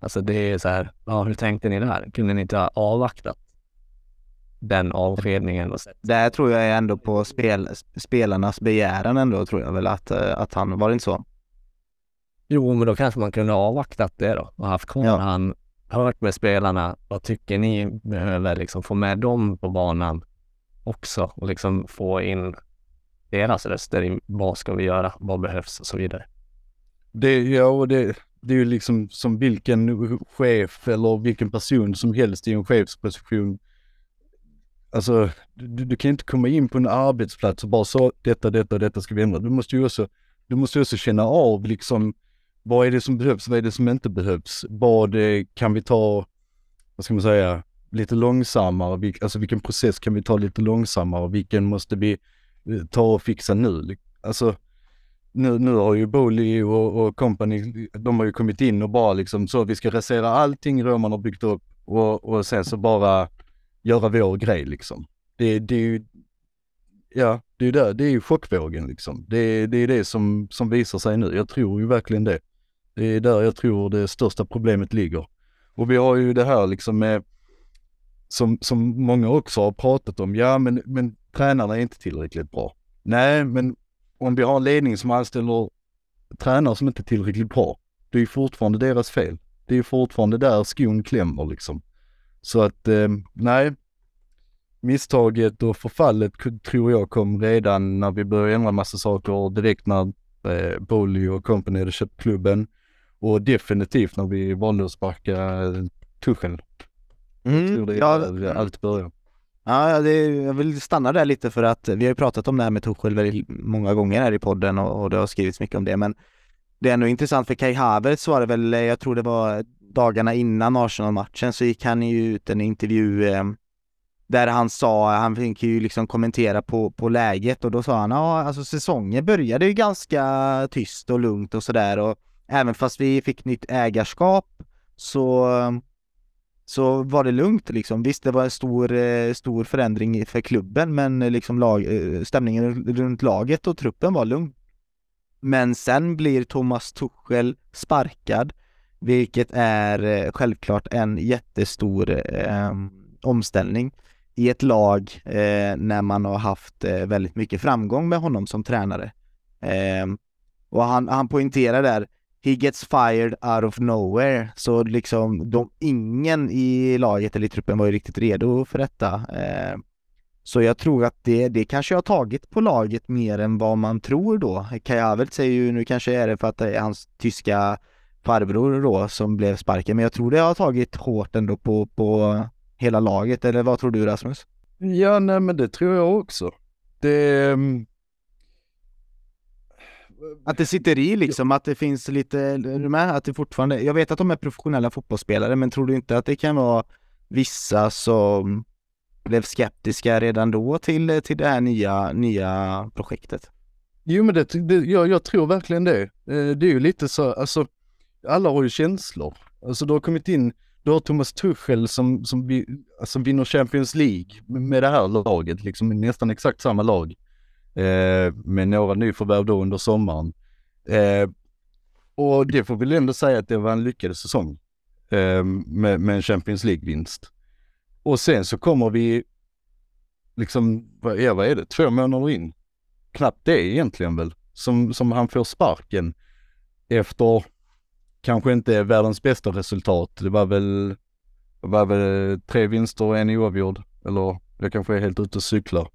Alltså det är så här, ja hur tänkte ni där? Kunde ni inte ha avvaktat den avskedningen och sett? Där tror jag är ändå på spel, spelarnas begäran ändå tror jag väl att, att han, var det inte så? Jo, men då kanske man kunde ha avvaktat det då och haft kvar Ja. han, hört med spelarna, vad tycker ni behöver liksom få med dem på banan också och liksom få in deras röster i vad ska vi göra, vad behövs och så vidare. Det, ja, och det, det är ju liksom som vilken chef eller vilken person som helst i en chefsposition. Alltså, du, du kan inte komma in på en arbetsplats och bara så detta, detta, detta ska vi ändra. Du måste ju också, du måste också känna av liksom vad är det som behövs, vad är det som inte behövs? Vad eh, kan vi ta, vad ska man säga, lite långsammare? Vil, alltså vilken process kan vi ta lite långsammare? Vilken måste vi eh, ta och fixa nu? Alltså, nu, nu har ju Bowley och, och company, de har ju kommit in och bara liksom så vi ska rasera allting Roman har byggt upp och, och sen så bara göra vår grej liksom. Det, det är ju, ja, det är ju där, det är ju chockvågen liksom. Det, det är det som, som visar sig nu. Jag tror ju verkligen det. Det är där jag tror det största problemet ligger. Och vi har ju det här liksom med, som, som många också har pratat om, ja men, men tränarna är inte tillräckligt bra. Nej, men om vi har en ledning som anställer tränare som inte är tillräckligt bra, det är ju fortfarande deras fel. Det är ju fortfarande där skon klämmer liksom. Så att, eh, nej. Misstaget och förfallet tror jag kom redan när vi började ändra massa saker direkt när eh, Bolly och company hade köpt klubben. Och definitivt när vi valde att sparka eh, Tuchel. Jag tror det är ja, där allt börjar. Ja, det, jag vill stanna där lite för att vi har ju pratat om det här med Tuchel väldigt många gånger här i podden och, och det har skrivits mycket om det men det är ändå intressant för Kai Havertz var det väl, jag tror det var dagarna innan Arsenal-matchen så gick han ju ut en intervju eh, där han sa, han fick ju liksom kommentera på, på läget och då sa han ja alltså säsongen började ju ganska tyst och lugnt och sådär och även fast vi fick nytt ägarskap så så var det lugnt liksom. Visst, det var en stor, eh, stor förändring för klubben, men eh, liksom lag, eh, stämningen runt laget och truppen var lugn. Men sen blir Thomas Tuchel sparkad, vilket är självklart en jättestor eh, omställning i ett lag eh, när man har haft eh, väldigt mycket framgång med honom som tränare. Eh, och han, han poängterar där, he gets fired out of nowhere. Så liksom, de, ingen i laget eller i truppen var ju riktigt redo för detta. Eh, så jag tror att det, det kanske har tagit på laget mer än vad man tror då. Kai Havertz säger ju, nu kanske är det för att det är hans tyska farbror då som blev sparken, men jag tror det har tagit hårt ändå på, på hela laget, eller vad tror du Rasmus? Ja, nej men det tror jag också. Det, mm, att det sitter i liksom, att det finns lite, är du med? Att det fortfarande, jag vet att de är professionella fotbollsspelare, men tror du inte att det kan vara vissa som blev skeptiska redan då till, till det här nya, nya projektet? Jo men det, det jag, jag tror verkligen det. Eh, det är ju lite så, alltså alla har ju känslor. Alltså du har kommit in, du har Thomas Tuchel som, som vi, alltså, vinner Champions League med det här laget, liksom nästan exakt samma lag. Eh, med några nyförvärv då under sommaren. Eh, och det får vi ändå säga att det var en lyckad säsong. Eh, med, med en Champions League-vinst. Och sen så kommer vi liksom, vad är, vad är det, två månader in knappt det egentligen väl, som, som han får sparken efter kanske inte världens bästa resultat. Det var väl, det var väl tre vinster och en oavgjord. Eller jag kanske är helt ute och cyklar.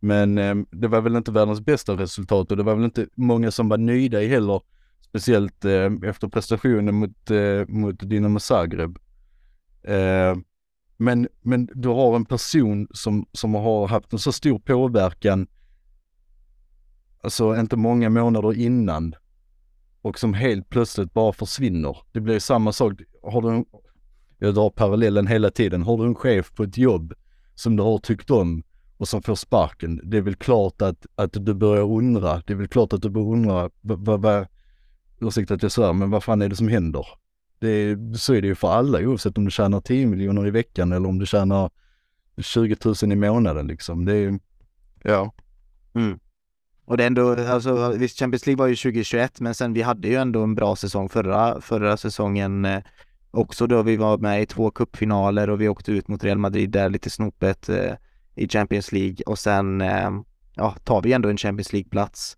Men eh, det var väl inte världens bästa resultat och det var väl inte många som var nöjda i heller. Speciellt eh, efter prestationen mot, eh, mot Dinamo Zagreb. Eh, men, men du har en person som, som har haft en så stor påverkan alltså inte många månader innan och som helt plötsligt bara försvinner. Det blir samma sak. Har du en, jag drar parallellen hela tiden. Har du en chef på ett jobb som du har tyckt om och som får sparken. Det är väl klart att, att du börjar undra. Det är väl klart att du börjar undra, Va, va, ursäkta att jag svär, men vad fan är det som händer? Det är, så är det ju för alla oavsett om du tjänar 10 miljoner i veckan eller om du tjänar 20 000 i månaden liksom. Det är, ja. Mm. Och det är ändå, alltså visst Champions League var ju 2021 men sen vi hade ju ändå en bra säsong förra, förra säsongen eh, också då vi var med i två cupfinaler och vi åkte ut mot Real Madrid där lite snopet eh, i Champions League och sen eh, ja, tar vi ändå en Champions League-plats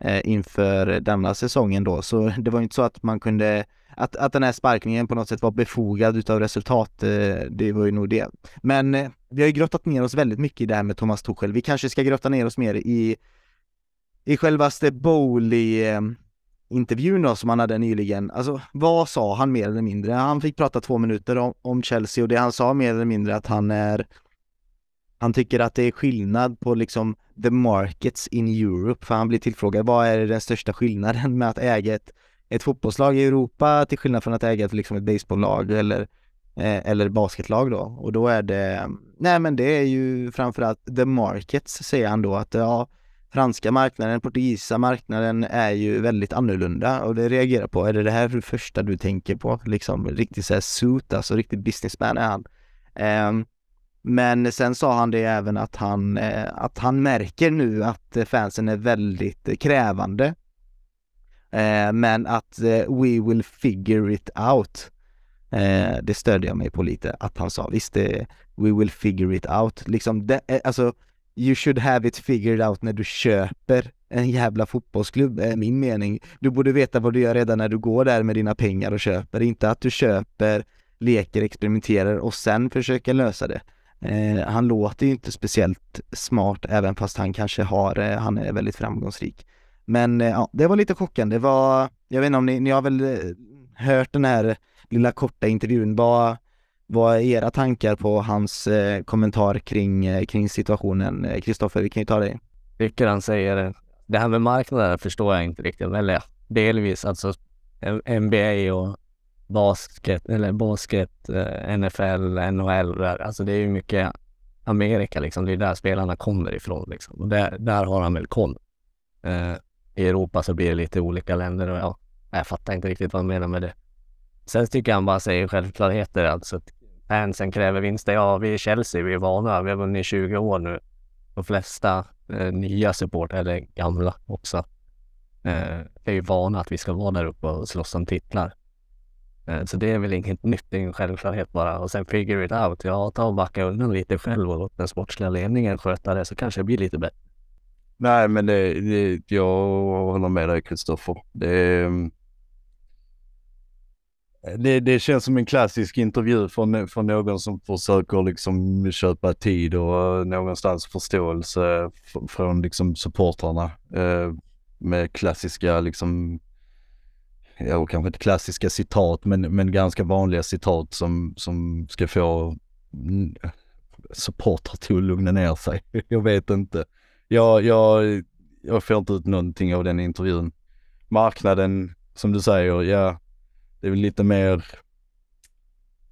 eh, inför denna säsongen då. Så det var inte så att man kunde, att, att den här sparkningen på något sätt var befogad utav resultat, eh, det var ju nog det. Men eh, vi har ju grottat ner oss väldigt mycket i det här med Thomas Tuchel. Vi kanske ska grotta ner oss mer i, i självaste Bowley eh, intervjun då som han hade nyligen, alltså vad sa han mer eller mindre? Han fick prata två minuter om, om Chelsea och det han sa mer eller mindre att han är han tycker att det är skillnad på liksom the markets in Europe, för han blir tillfrågad vad är den största skillnaden med att äga ett, ett fotbollslag i Europa till skillnad från att äga ett, liksom ett baseballlag eller, eh, eller basketlag då. Och då är det, nej men det är ju framförallt the markets säger han då att ja, franska marknaden, portugisiska marknaden är ju väldigt annorlunda och det reagerar på, är det det här det första du tänker på? Liksom riktigt såhär suit, alltså riktigt businessman är han. Um, men sen sa han det även att han, eh, att han märker nu att eh, fansen är väldigt eh, krävande. Eh, men att eh, we will figure it out. Eh, det stödde jag mig på lite, att han sa visst, det, we will figure it out. Liksom, det, alltså, you should have it figured out när du köper en jävla fotbollsklubb, är min mening. Du borde veta vad du gör redan när du går där med dina pengar och köper, inte att du köper, leker, experimenterar och sen försöker lösa det. Eh, han låter ju inte speciellt smart även fast han kanske har, eh, han är väldigt framgångsrik. Men eh, ja, det var lite chockande. Det var, jag vet inte om ni, ni har väl eh, hört den här lilla korta intervjun. Vad, vad är era tankar på hans eh, kommentar kring, eh, kring situationen? Eh, Kristoffer, vi kan ju ta dig. Tycker han säger, det här med marknaden förstår jag inte riktigt, eller ja, delvis alltså NBA och basket, eller basket, eh, NFL, NHL. Alltså det är ju mycket Amerika liksom. Det är där spelarna kommer ifrån liksom. Och där, där har han väl koll. Eh, I Europa så blir det lite olika länder och ja, jag fattar inte riktigt vad han menar med det. Sen tycker jag han bara säger självklarheter, alltså att fansen kräver vinster. Ja, vi är Chelsea, vi är vana, vi har vunnit i 20 år nu. De flesta eh, nya supportrar, eller gamla också, eh, är ju vana att vi ska vara där uppe och slåss om titlar. Eh, så det är väl inget nytt, det är en självklarhet bara. Och sen figure it out. Ja, ta och backa undan lite själv och låt den sportsliga ledningen sköta det så kanske det blir lite bättre. Nej, men det, det, jag håller med dig Kristoffer. Det, det, det känns som en klassisk intervju från, från någon som försöker liksom köpa tid och någonstans förståelse från liksom supportrarna eh, med klassiska liksom ja, kanske inte klassiska citat, men, men ganska vanliga citat som, som ska få supportrar till att lugna ner sig. Jag vet inte. Jag, jag, jag får inte ut någonting av den intervjun. Marknaden, som du säger, ja, det är väl lite mer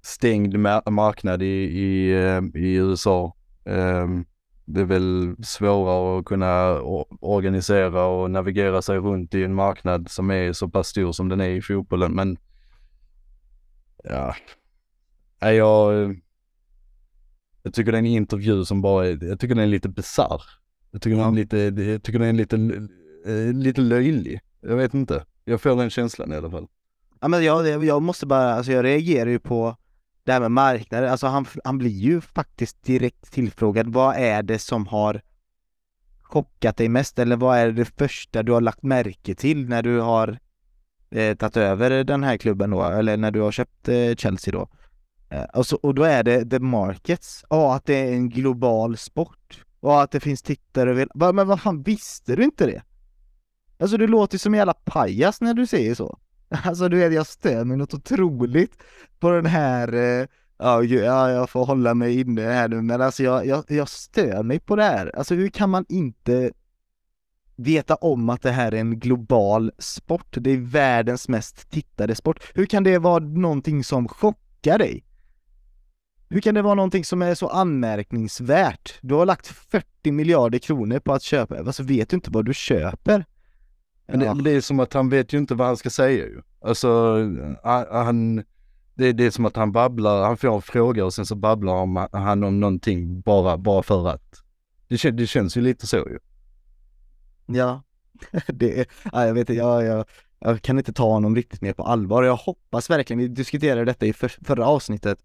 stängd marknad i, i, eh, i USA. Um, ehm, det är väl svårare att kunna organisera och navigera sig runt i en marknad som är så pass stor som den är i fotbollen. Men ja, jag, jag tycker det är en intervju som bara är, jag tycker den är lite bisarr. Jag tycker den är lite, jag tycker den är lite, eh, lite löjlig. Jag vet inte. Jag får den känslan i alla fall. Ja men jag, jag måste bara, alltså jag reagerar ju på det här med marknader, alltså han, han blir ju faktiskt direkt tillfrågad. Vad är det som har chockat dig mest? Eller vad är det första du har lagt märke till när du har eh, tagit över den här klubben då? Eller när du har köpt eh, Chelsea då? Eh, och, så, och då är det the markets. Ja, att det är en global sport. Och att det finns tittare. Men vad fan, visste du inte det? Alltså du låter som en jävla pajas när du säger så. Alltså du vet, jag stör mig något otroligt på den här, eh, ja, ja jag får hålla mig inne här nu, men alltså jag, jag, jag stör mig på det här. Alltså hur kan man inte veta om att det här är en global sport? Det är världens mest tittade sport. Hur kan det vara någonting som chockar dig? hur kan det vara någonting som är så anmärkningsvärt? Du har lagt 40 miljarder kronor på att köpa, alltså vet du inte vad du köper? Men det, det är som att han vet ju inte vad han ska säga ju. Alltså, han- det, det är som att han babblar, han får en fråga och sen så babblar han, han om någonting bara, bara för att. Det, det känns ju lite så ju. Ja, det är, ja, jag vet inte, jag, jag, jag kan inte ta honom riktigt mer på allvar. Jag hoppas verkligen, vi diskuterade detta i för, förra avsnittet,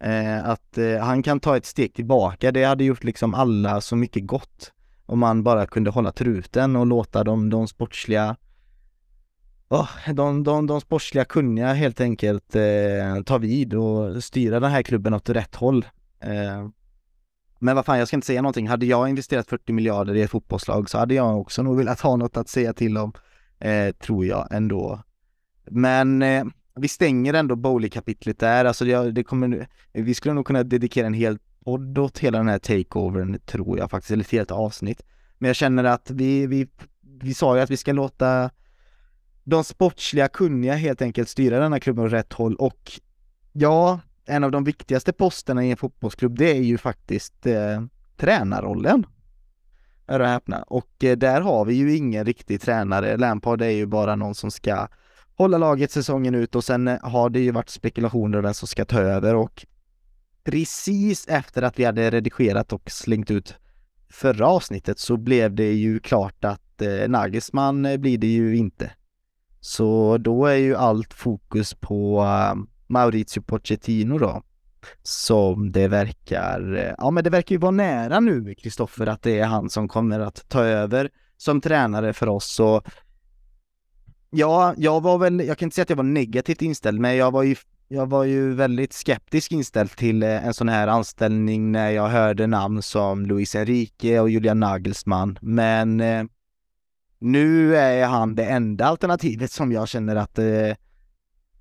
eh, att eh, han kan ta ett steg tillbaka. Det hade gjort liksom alla så mycket gott om man bara kunde hålla truten och låta de, de sportsliga Oh, de, de, de sportsliga kunniga helt enkelt eh, ta vid och styra den här klubben åt rätt håll. Eh, men vad fan, jag ska inte säga någonting. Hade jag investerat 40 miljarder i ett fotbollslag så hade jag också nog velat ha något att säga till om, eh, tror jag ändå. Men eh, vi stänger ändå Bowley-kapitlet där. Alltså det, det kommer, vi skulle nog kunna dedikera en hel podd åt hela den här takeovern, tror jag faktiskt, eller ett helt avsnitt. Men jag känner att vi, vi, vi sa ju att vi ska låta de sportsliga kunniga helt enkelt styra denna klubben åt rätt håll och ja, en av de viktigaste posterna i en fotbollsklubb det är ju faktiskt eh, tränarrollen. Är och häpna. Och eh, där har vi ju ingen riktig tränare. Lampard är ju bara någon som ska hålla laget säsongen ut och sen eh, har det ju varit spekulationer om vem som ska ta över och precis efter att vi hade redigerat och slängt ut förra avsnittet så blev det ju klart att eh, Nagelsmann eh, blir det ju inte. Så då är ju allt fokus på eh, Maurizio Pochettino då. Som det verkar, eh, ja men det verkar ju vara nära nu Kristoffer att det är han som kommer att ta över som tränare för oss så Ja, jag var väl, jag kan inte säga att jag var negativt inställd men jag var ju jag var ju väldigt skeptisk inställd till eh, en sån här anställning när jag hörde namn som Luis Enrique och Julian Nagelsmann men eh, nu är han det enda alternativet som jag känner att eh,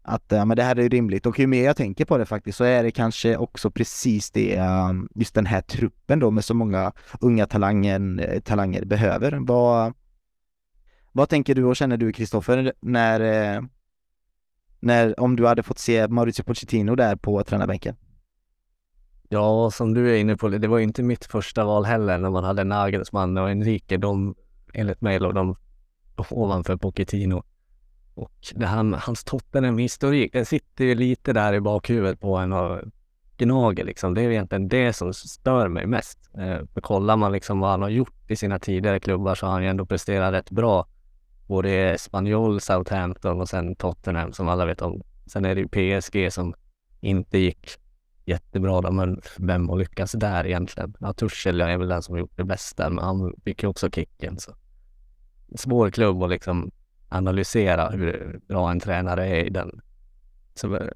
att ja, men det här är rimligt och ju mer jag tänker på det faktiskt så är det kanske också precis det eh, just den här truppen då med så många unga talangen, eh, talanger behöver. Vad, vad tänker du och känner du Kristoffer när, eh, när om du hade fått se Mauricio Pochettino där på tränarbänken? Ja, som du är inne på, det var ju inte mitt första val heller när man hade Nagelsmann och Enrique. De, enligt mig, låg de ovanför Pochettino. Och det här, hans Tottenham-historik, den sitter ju lite där i bakhuvudet på en och gnager liksom. Det är egentligen det som stör mig mest. Eh, för kollar man liksom vad han har gjort i sina tidigare klubbar så har han ju ändå presterat rätt bra. Både Spanjol, Southampton och sen Tottenham som alla vet om. Sen är det ju PSG som inte gick jättebra då, men vem har lyckats där egentligen? Ja, Tuchel är väl den som har gjort det bästa, men han fick ju också kicken. Så. Svår klubb att liksom analysera hur bra en tränare är i den. Så, eh,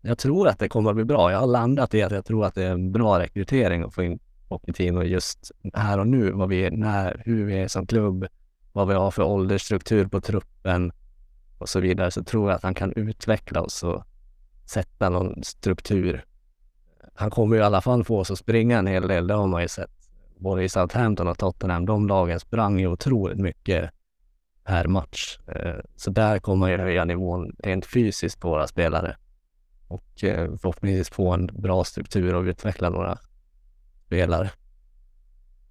jag tror att det kommer att bli bra. Jag har landat i att jag tror att det är en bra rekrytering att få in Pochettino just här och nu, vad vi är, när, hur vi är som klubb, vad vi har för åldersstruktur på truppen och så vidare, så tror jag att han kan utveckla oss och sätta någon struktur. Han kommer ju i alla fall få oss att springa en hel del, det har man ju sett. Både i Southampton och Tottenham, de lagen sprang ju otroligt mycket per match. Eh, så där kommer jag höja nivån rent fysiskt på våra spelare. Och eh, förhoppningsvis få en bra struktur och utveckla några spelare.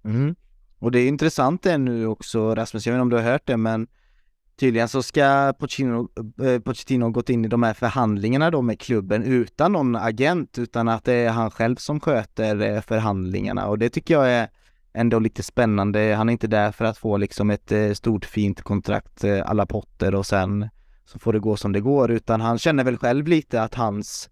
Mm. Och det är intressant det nu också Rasmus, jag vet inte om du har hört det men tydligen så ska Pochettino, eh, Pochettino ha gått in i de här förhandlingarna då med klubben utan någon agent utan att det är han själv som sköter eh, förhandlingarna och det tycker jag är ändå lite spännande. Han är inte där för att få liksom ett eh, stort fint kontrakt eh, alla Potter och sen så får det gå som det går utan han känner väl själv lite att hans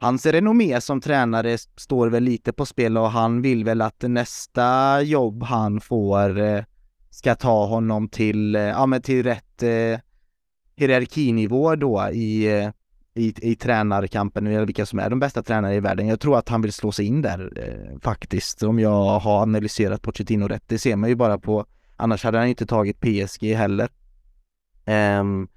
Hans renommé som tränare står väl lite på spel och han vill väl att nästa jobb han får eh, ska ta honom till, eh, ja men till rätt eh, hierarkinivå då i, eh, i, i tränarkampen, eller vilka som är de bästa tränarna i världen. Jag tror att han vill slå sig in där eh, faktiskt, om jag har analyserat Pochettino rätt. Det ser man ju bara på, annars hade han inte tagit PSG heller. Um,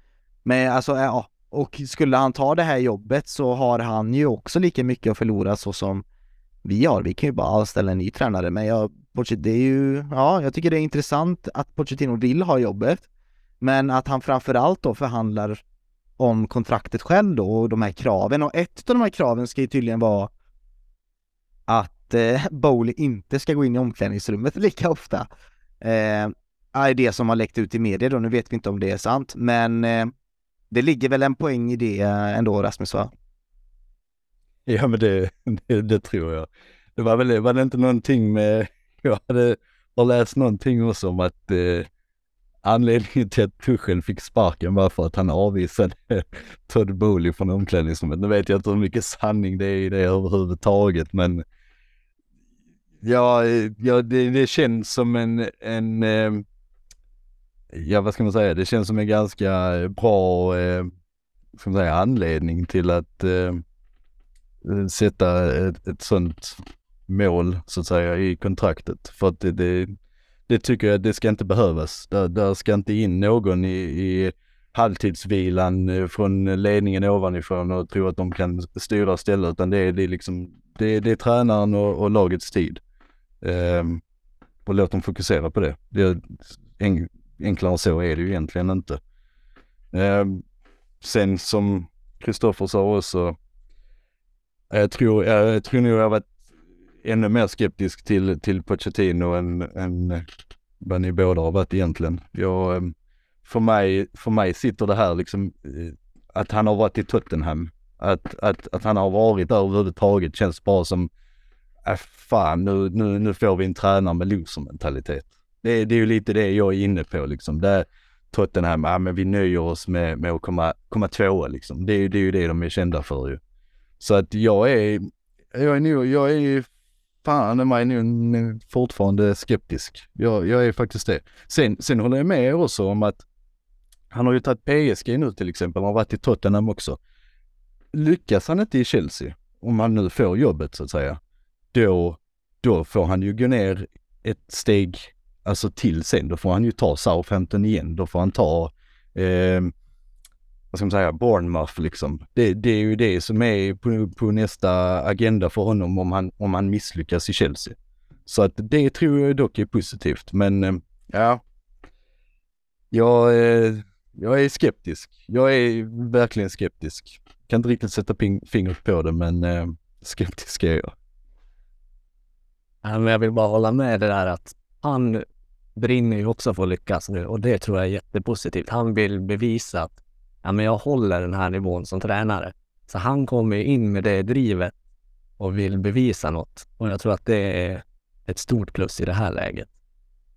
men alltså, ja, och skulle han ta det här jobbet så har han ju också lika mycket att förlora så som vi har. Vi kan ju bara anställa en ny tränare, men jag, det är ju, ja, jag tycker det är intressant att Pochettino vill ha jobbet, men att han framförallt då förhandlar om kontraktet själv då och de här kraven och ett av de här kraven ska ju tydligen vara att eh, Bowley inte ska gå in i omklädningsrummet lika ofta. Eh, är det som har läckt ut i media då, nu vet vi inte om det är sant, men eh, det ligger väl en poäng i det eh, ändå Rasmus va? Ja men det, det, det, tror jag. Det var väl, var det inte någonting med, jag hade har läst någonting också om att eh, anledningen till att Tuchel fick sparken var för att han avvisade Todd Bowley från omklädningsrummet. Nu vet jag inte hur mycket sanning det är i det överhuvudtaget men ja, eh, ja det, det känns som en, en eh, ja vad ska man säga, det känns som en ganska eh, bra eh, ska man säga, anledning till att eh, eh, sätta ett, ett sånt mål så att säga i kontraktet. För att det, det, det tycker jag, det ska inte behövas. Där, där ska inte in någon i, i halvtidsvilan eh, från ledningen ovanifrån och tro att de kan styra stället utan det är, det är liksom, det, det är tränaren och, och lagets tid. Eh, och låt dem fokusera på det. det en, enklare så är det ju egentligen inte. Eh, sen som Kristoffer sa också, jag tror, jag tror nog jag har varit ännu mer skeptisk till, till Pochettino än, än vad ni båda har varit egentligen. Jag, ehm, för, mig, för mig sitter det här liksom eh, att han har varit i Tottenham, att, att, att han har varit där överhuvudtaget känns bara som, äh, fan nu, nu, nu får vi en tränare med losermentalitet. Det, det är ju lite det jag är inne på liksom. Det, Tottenham, ja men vi nöjer oss med, med att komma, komma tvåa liksom. Det, det är ju det de är kända för ju. Så att jag är, jag är nog, jag är fan är mig nu fortfarande skeptisk. Jag, jag är faktiskt det. Sen, sen håller jag med också om att han har ju tagit PSG nu till exempel, han har varit i Tottenham också. Lyckas han inte i Chelsea, om han nu får jobbet så att säga, då, då får han ju gå ner ett steg alltså till sen. Då får han ju ta Southampton igen. Då får han ta eh, vad ska man säga, Bournemouth liksom. Det, det är ju det som är på, på, nästa agenda för honom om han, om han misslyckas i Chelsea. Så att det tror jag dock är positivt, men eh, ja. Jag, eh, jag är skeptisk. Jag är verkligen skeptisk. Kan inte riktigt sätta fingret på det, men eh, skeptisk är jag. Jag vill bara hålla med det där att han brinner ju också för att lyckas nu och det tror jag är jättepositivt. Han vill bevisa att ja, men jag håller den här nivån som tränare. Så han kommer in med det drivet och vill bevisa något. Och jag tror att det är ett stort plus i det här läget.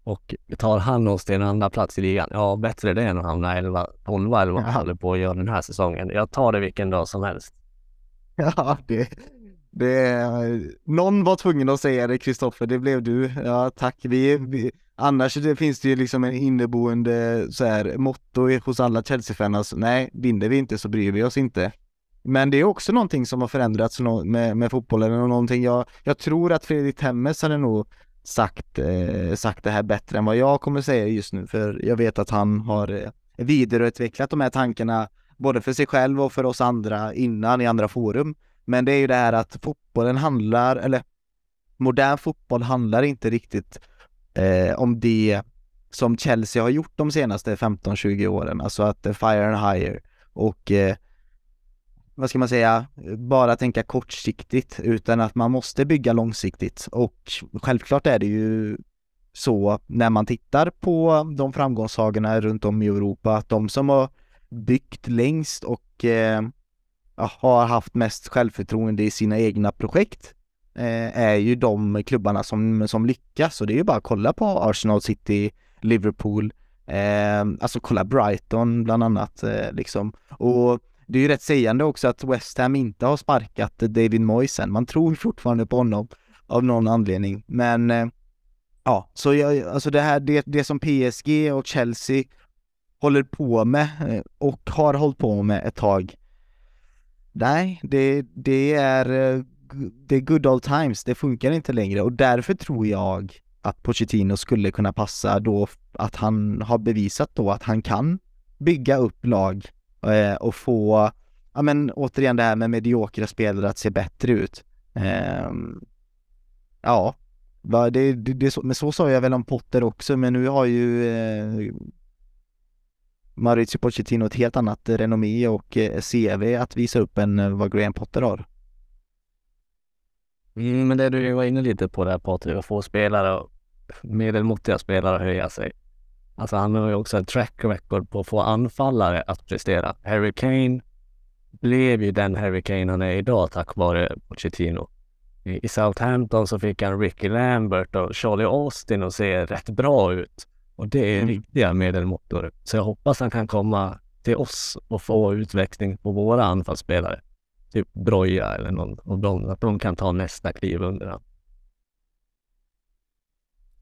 Och tar han oss till en andra plats i ligan, ja bättre det än att hamna 11, 12 eller vad han håller på att göra den här säsongen. Jag tar det vilken dag som helst. Ja, det, det, någon var tvungen att säga det Kristoffer, det blev du. Ja, tack. Vi, vi, annars det finns det ju liksom en inneboende så här, motto hos alla Chelsea-fans. Alltså, nej, vinner vi inte så bryr vi oss inte. Men det är också någonting som har förändrats med, med fotbollen och någonting jag, jag tror att Fredrik Temmes hade nog sagt, eh, sagt det här bättre än vad jag kommer säga just nu, för jag vet att han har eh, vidareutvecklat de här tankarna både för sig själv och för oss andra innan i andra forum. Men det är ju det här att fotbollen handlar, eller modern fotboll handlar inte riktigt eh, om det som Chelsea har gjort de senaste 15-20 åren, alltså att eh, fire and hire och eh, vad ska man säga, bara tänka kortsiktigt utan att man måste bygga långsiktigt och självklart är det ju så när man tittar på de framgångssagorna runt om i Europa att de som har byggt längst och eh, har haft mest självförtroende i sina egna projekt Eh, är ju de klubbarna som, som lyckas och det är ju bara att kolla på Arsenal City, Liverpool, eh, alltså kolla Brighton bland annat eh, liksom. Och det är ju rätt sägande också att West Ham inte har sparkat David Moyes än. Man tror fortfarande på honom av någon anledning. Men eh, ja, så jag, alltså det här, det, det som PSG och Chelsea håller på med eh, och har hållit på med ett tag Nej, det, det, är, eh, det är good old times, det funkar inte längre och därför tror jag att Pochettino skulle kunna passa då att han har bevisat då att han kan bygga upp lag eh, och få, ja men återigen det här med mediokra spelare att se bättre ut. Eh, ja, det, det, det, men så sa jag väl om Potter också, men nu har ju eh, Maurizio Pochettino ett helt annat renommé och eh, CV att visa upp än eh, vad Graham Potter har. Mm, men det du var inne lite på där Patrik, att få spelare, medelmåttiga spelare att höja sig. Alltså han har ju också en track record på att få anfallare att prestera. Harry Kane blev ju den Harry Kane han är idag tack vare Pochettino. I Southampton så fick han Ricky Lambert och Charlie Austin att se rätt bra ut. Och det är mm. riktiga medelmåttor. Så jag hoppas han kan komma till oss och få utväxling på våra anfallsspelare. Typ Broja eller någon av dem. Att de kan ta nästa kliv under honom.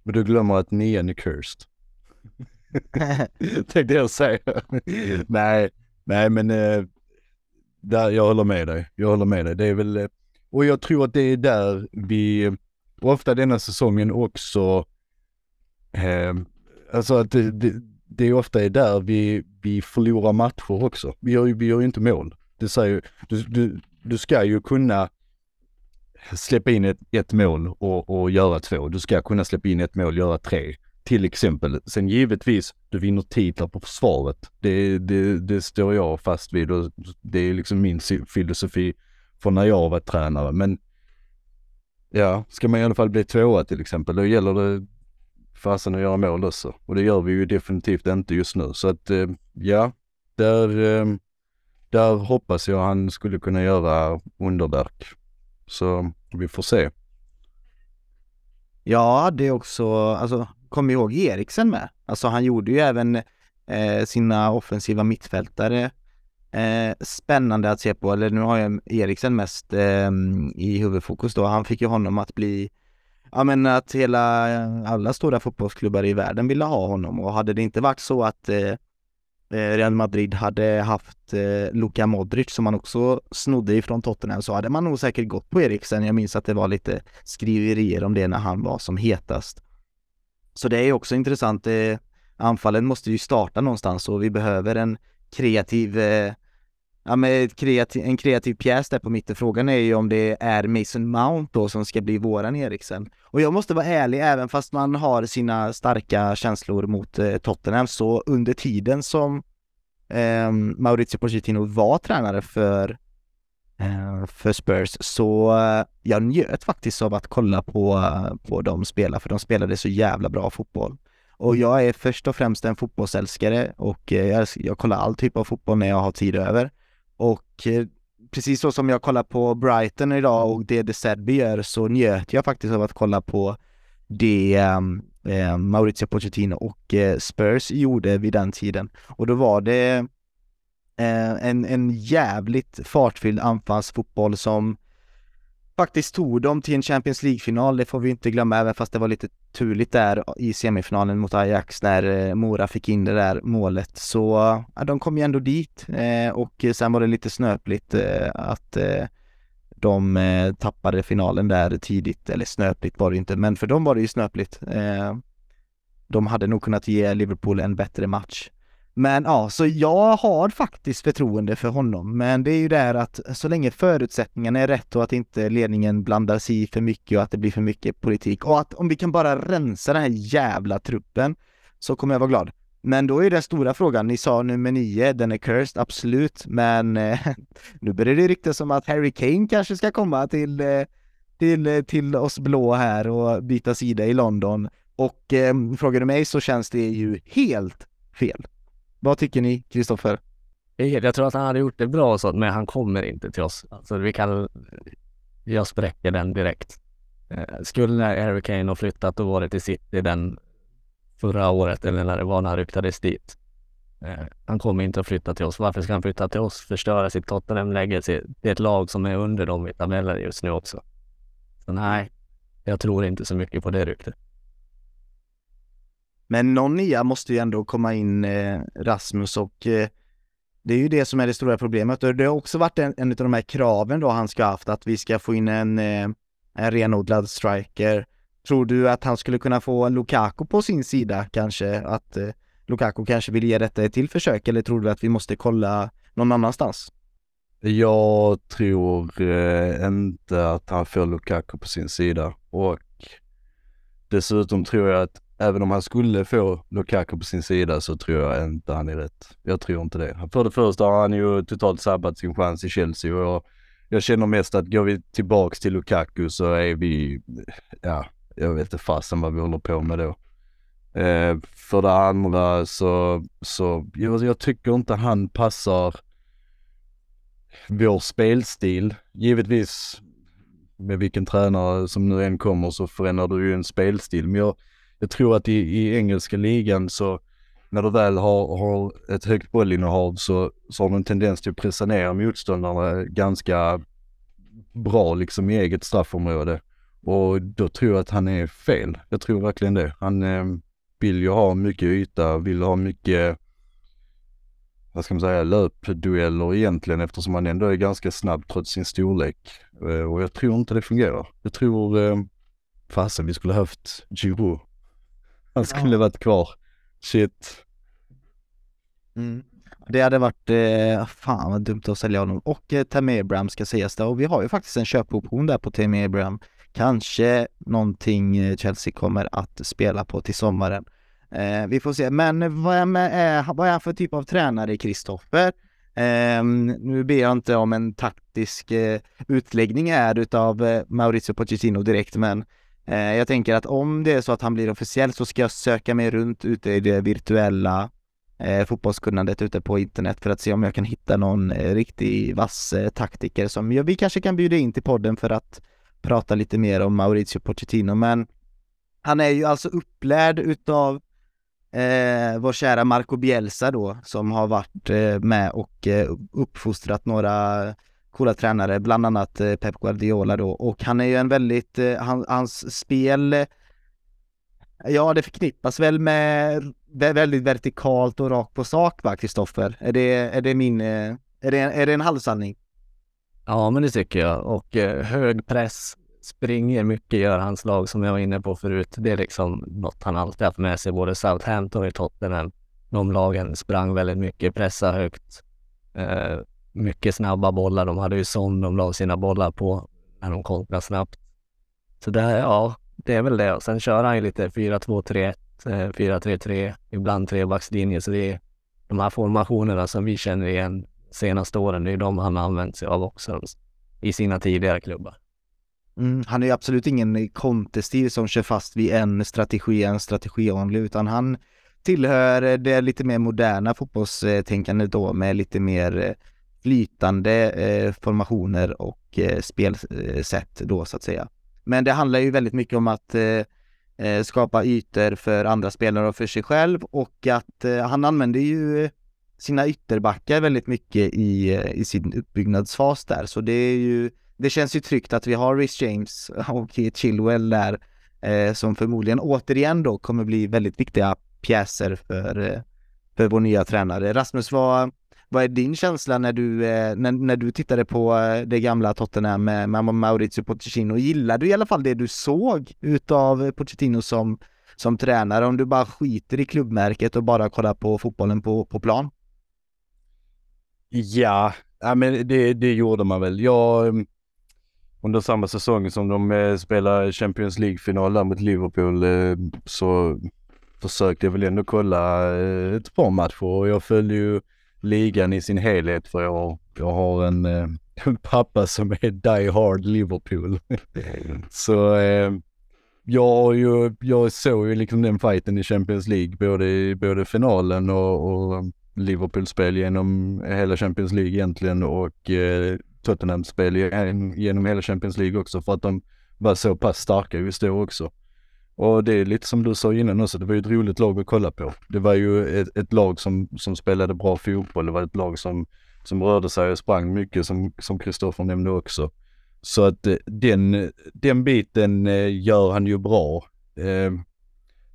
Men du glömmer att nian är cursed. Tänkte jag säga. nej, nej men äh, där, jag håller med dig. Jag håller med dig. Det är väl, eh, och jag tror att det är där vi, ofta denna säsongen också, äh, alltså att det, det, det är ofta är där vi, vi förlorar matcher också. Vi gör ju vi gör inte mål. Det säger du, du, du ska ju kunna släppa in ett, ett mål och, och göra två. Du ska kunna släppa in ett mål och göra tre. Till exempel. Sen givetvis, du vinner titlar på försvaret. Det, det, det står jag fast vid och det är liksom min filosofi från när jag var tränare. Men ja, ska man i alla fall bli tvåa till exempel, då gäller det fasen att göra mål också. Och det gör vi ju definitivt inte just nu. Så att eh, ja, där, eh, där hoppas jag han skulle kunna göra underverk. Så vi får se. Ja, det är också, alltså kom ihåg Eriksen med. Alltså han gjorde ju även eh, sina offensiva mittfältare eh, spännande att se på. Eller nu har jag Eriksen mest eh, i huvudfokus då. Han fick ju honom att bli Ja men att hela, alla stora fotbollsklubbar i världen ville ha honom och hade det inte varit så att eh, Eh, Real Madrid hade haft eh, Luka Modric som man också snodde ifrån Tottenham så hade man nog säkert gått på Eriksen. Jag minns att det var lite skriverier om det när han var som hetast. Så det är också intressant. Eh, anfallen måste ju starta någonstans och vi behöver en kreativ eh, ja, men kreativ, en kreativ pjäs där på mitten. Frågan är ju om det är Mason Mount då som ska bli våran Eriksen. Och jag måste vara ärlig, även fast man har sina starka känslor mot eh, Tottenham, så under tiden som eh, Maurizio Pochettino var tränare för eh, för Spurs så eh, jag njöt faktiskt av att kolla på, eh, på dem spela för de spelade så jävla bra fotboll. Och jag är först och främst en fotbollsälskare och eh, jag, jag kollar all typ av fotboll när jag har tid över. Och eh, precis så som jag kollar på Brighton idag och det De Serbi gör så njöt jag faktiskt av att kolla på det ehm, eh, Maurizio Pochettino och eh, Spurs gjorde vid den tiden. Och då var det eh, en, en jävligt fartfylld anfallsfotboll som faktiskt tog dem till en Champions League-final, det får vi inte glömma, även fast det var lite turligt där i semifinalen mot Ajax när eh, Mora fick in det där målet. Så ja, de kom ju ändå dit eh, och sen var det lite snöpligt eh, att de tappade finalen där tidigt, eller snöpligt var det inte, men för dem var det ju snöpligt. De hade nog kunnat ge Liverpool en bättre match. Men ja, så jag har faktiskt förtroende för honom. Men det är ju där att så länge förutsättningarna är rätt och att inte ledningen blandar sig i för mycket och att det blir för mycket politik och att om vi kan bara rensa den här jävla truppen så kommer jag vara glad. Men då är den stora frågan, ni sa nummer nio, den är cursed, absolut, men eh, nu börjar det ryktas som att Harry Kane kanske ska komma till, eh, till, eh, till oss blå här och byta sida i London. Och eh, frågar du mig så känns det ju helt fel. Vad tycker ni, Kristoffer? Jag tror att han hade gjort det bra så, men han kommer inte till oss. Alltså vi kan, jag spräcker den direkt. Eh, skulle Harry Kane ha flyttat och varit i City den förra året eller när det var när han ryktades dit. Eh, han kommer inte att flytta till oss. Varför ska han flytta till oss? Förstöra sitt Tottenham-läge till ett lag som är under dem i tabellen just nu också. Så nej, jag tror inte så mycket på det ryktet. Men någon nia måste ju ändå komma in, eh, Rasmus, och eh, det är ju det som är det stora problemet. Och det har också varit en, en av de här kraven då han ska ha haft, att vi ska få in en, eh, en renodlad striker. Tror du att han skulle kunna få Lukaku på sin sida kanske? Att eh, Lukaku kanske vill ge detta ett till försök, eller tror du att vi måste kolla någon annanstans? Jag tror eh, inte att han får Lukaku på sin sida och dessutom tror jag att även om han skulle få Lukaku på sin sida så tror jag inte han är rätt. Jag tror inte det. För det första har han ju totalt sabbat sin chans i Chelsea och jag känner mest att går vi tillbaks till Lukaku så är vi, ja, jag vet inte fasen vad vi håller på med då. Eh, för det andra så, så jag, jag tycker inte han passar vår spelstil. Givetvis med vilken tränare som nu än kommer så förändrar du ju en spelstil. Men jag, jag tror att i, i engelska ligan så när du väl har, har ett högt bollinnehav så, så har du en tendens till att pressa ner motståndarna ganska bra liksom i eget straffområde. Och då tror jag att han är fel. Jag tror verkligen det. Han eh, vill ju ha mycket yta, vill ha mycket, vad ska man säga, löpdueller egentligen eftersom han ändå är ganska snabb trots sin storlek. Eh, och jag tror inte det fungerar. Jag tror, eh, fasen vi skulle haft Giroud. Han skulle ja. varit kvar. Shit. Mm. Det hade varit, eh, fan vad dumt att sälja honom. Och eh, Tammy Abraham ska sägas det. Och vi har ju faktiskt en köpoption där på Tammy Abraham. Kanske någonting eh, Chelsea kommer att spela på till sommaren. Eh, vi får se. Men vad är, vad är han för typ av tränare, Kristoffer? Eh, nu ber jag inte om en taktisk eh, utläggning här utav eh, Maurizio Pochettino direkt, men Eh, jag tänker att om det är så att han blir officiell så ska jag söka mig runt ute i det virtuella eh, fotbollskunnandet ute på internet för att se om jag kan hitta någon eh, riktig vass eh, taktiker som ja, vi kanske kan bjuda in till podden för att prata lite mer om Maurizio Pochettino. Men han är ju alltså upplärd utav eh, vår kära Marco Bielsa då som har varit eh, med och eh, uppfostrat några coola tränare, bland annat eh, Pep Guardiola då och han är ju en väldigt, eh, han, hans spel eh, Ja, det förknippas väl med väldigt vertikalt och rakt på sak va, Kristoffer? Är det, är det min, är det, är det en halvsanning? Ja, men det tycker jag. Och hög press, springer mycket gör hans lag som jag var inne på förut. Det är liksom något han alltid haft med sig, både Southampton och Tottenham. De lagen sprang väldigt mycket, pressade högt. Mycket snabba bollar. De hade ju sån de la sina bollar på när de kontrade snabbt. Så det, ja, det är väl det. Och sen kör han ju lite 4-2-3-1, 4-3-3, eh, ibland trebackslinje. Så det är de här formationerna som vi känner igen senaste åren. Det är de han har använt sig av också i sina tidigare klubbar. Mm, han är ju absolut ingen kontestil som kör fast vid en strategi, en strategi only, utan han tillhör det lite mer moderna fotbollstänkandet då med lite mer eh, flytande eh, formationer och eh, spelsätt då så att säga. Men det handlar ju väldigt mycket om att eh, eh, skapa ytor för andra spelare och för sig själv och att eh, han använder ju sina ytterbackar väldigt mycket i, eh, i sin uppbyggnadsfas där. Så det är ju, det känns ju tryggt att vi har Rhys James och Chilwell där eh, som förmodligen återigen då kommer bli väldigt viktiga pjäser för, eh, för vår nya tränare. Rasmus, vad, vad är din känsla när du, eh, när, när du tittade på eh, det gamla Tottenham med, med Maurizio Pochettino? Gillar du i alla fall det du såg utav Pochettino som, som tränare? Om du bara skiter i klubbmärket och bara kollar på fotbollen på, på plan? Ja, men det, det gjorde man väl. Jag, mm, under samma säsong som de eh, spelade Champions League-final där mot Liverpool så försökte jag väl ändå kolla ett par matcher och jag följde ju ligan i sin helhet för jag, jag har en, eh, en pappa som är die hard Liverpool. så eh, jag, ju, jag såg ju liksom den fighten i Champions League, både, både finalen och, och Liverpool-spel genom hela Champions League egentligen och eh, Tottenham-spel genom hela Champions League också för att de var så pass starka just då också. Och det är lite som du sa innan också, det var ju ett roligt lag att kolla på. Det var ju ett, ett lag som, som spelade bra fotboll, det var ett lag som, som rörde sig och sprang mycket som Kristoffer nämnde också. Så att eh, den, den biten eh, gör han ju bra. Ehm,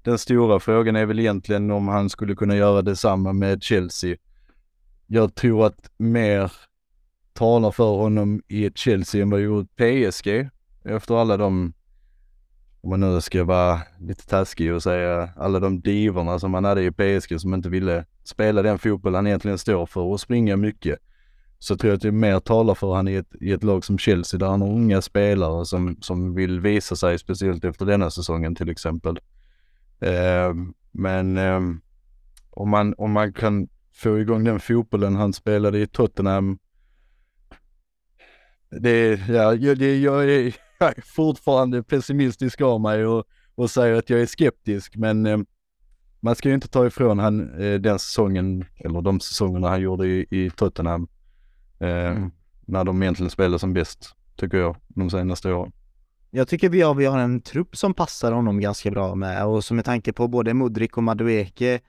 den stora frågan är väl egentligen om han skulle kunna göra detsamma med Chelsea. Jag tror att mer talar för honom i ett Chelsea än vad gjort PSG efter alla de om man nu ska vara lite taskig och säga alla de divorna som han hade i PSG som inte ville spela den fotboll han egentligen står för och springa mycket. Så tror jag att det mer talar för han i ett, i ett lag som Chelsea där han har unga spelare som, som vill visa sig, speciellt efter denna säsongen till exempel. Eh, men eh, om, man, om man kan få igång den fotbollen han spelade i Tottenham det, ja, jag, det, jag, är, jag är fortfarande pessimistisk av mig och, och säger att jag är skeptisk, men eh, man ska ju inte ta ifrån han eh, den säsongen, eller de säsongerna han gjorde i, i Tottenham, eh, mm. när de egentligen spelade som bäst, tycker jag, de senaste åren. Jag tycker vi har, vi har en trupp som passar honom ganska bra med och som med tanke på både Mudrik och Madueke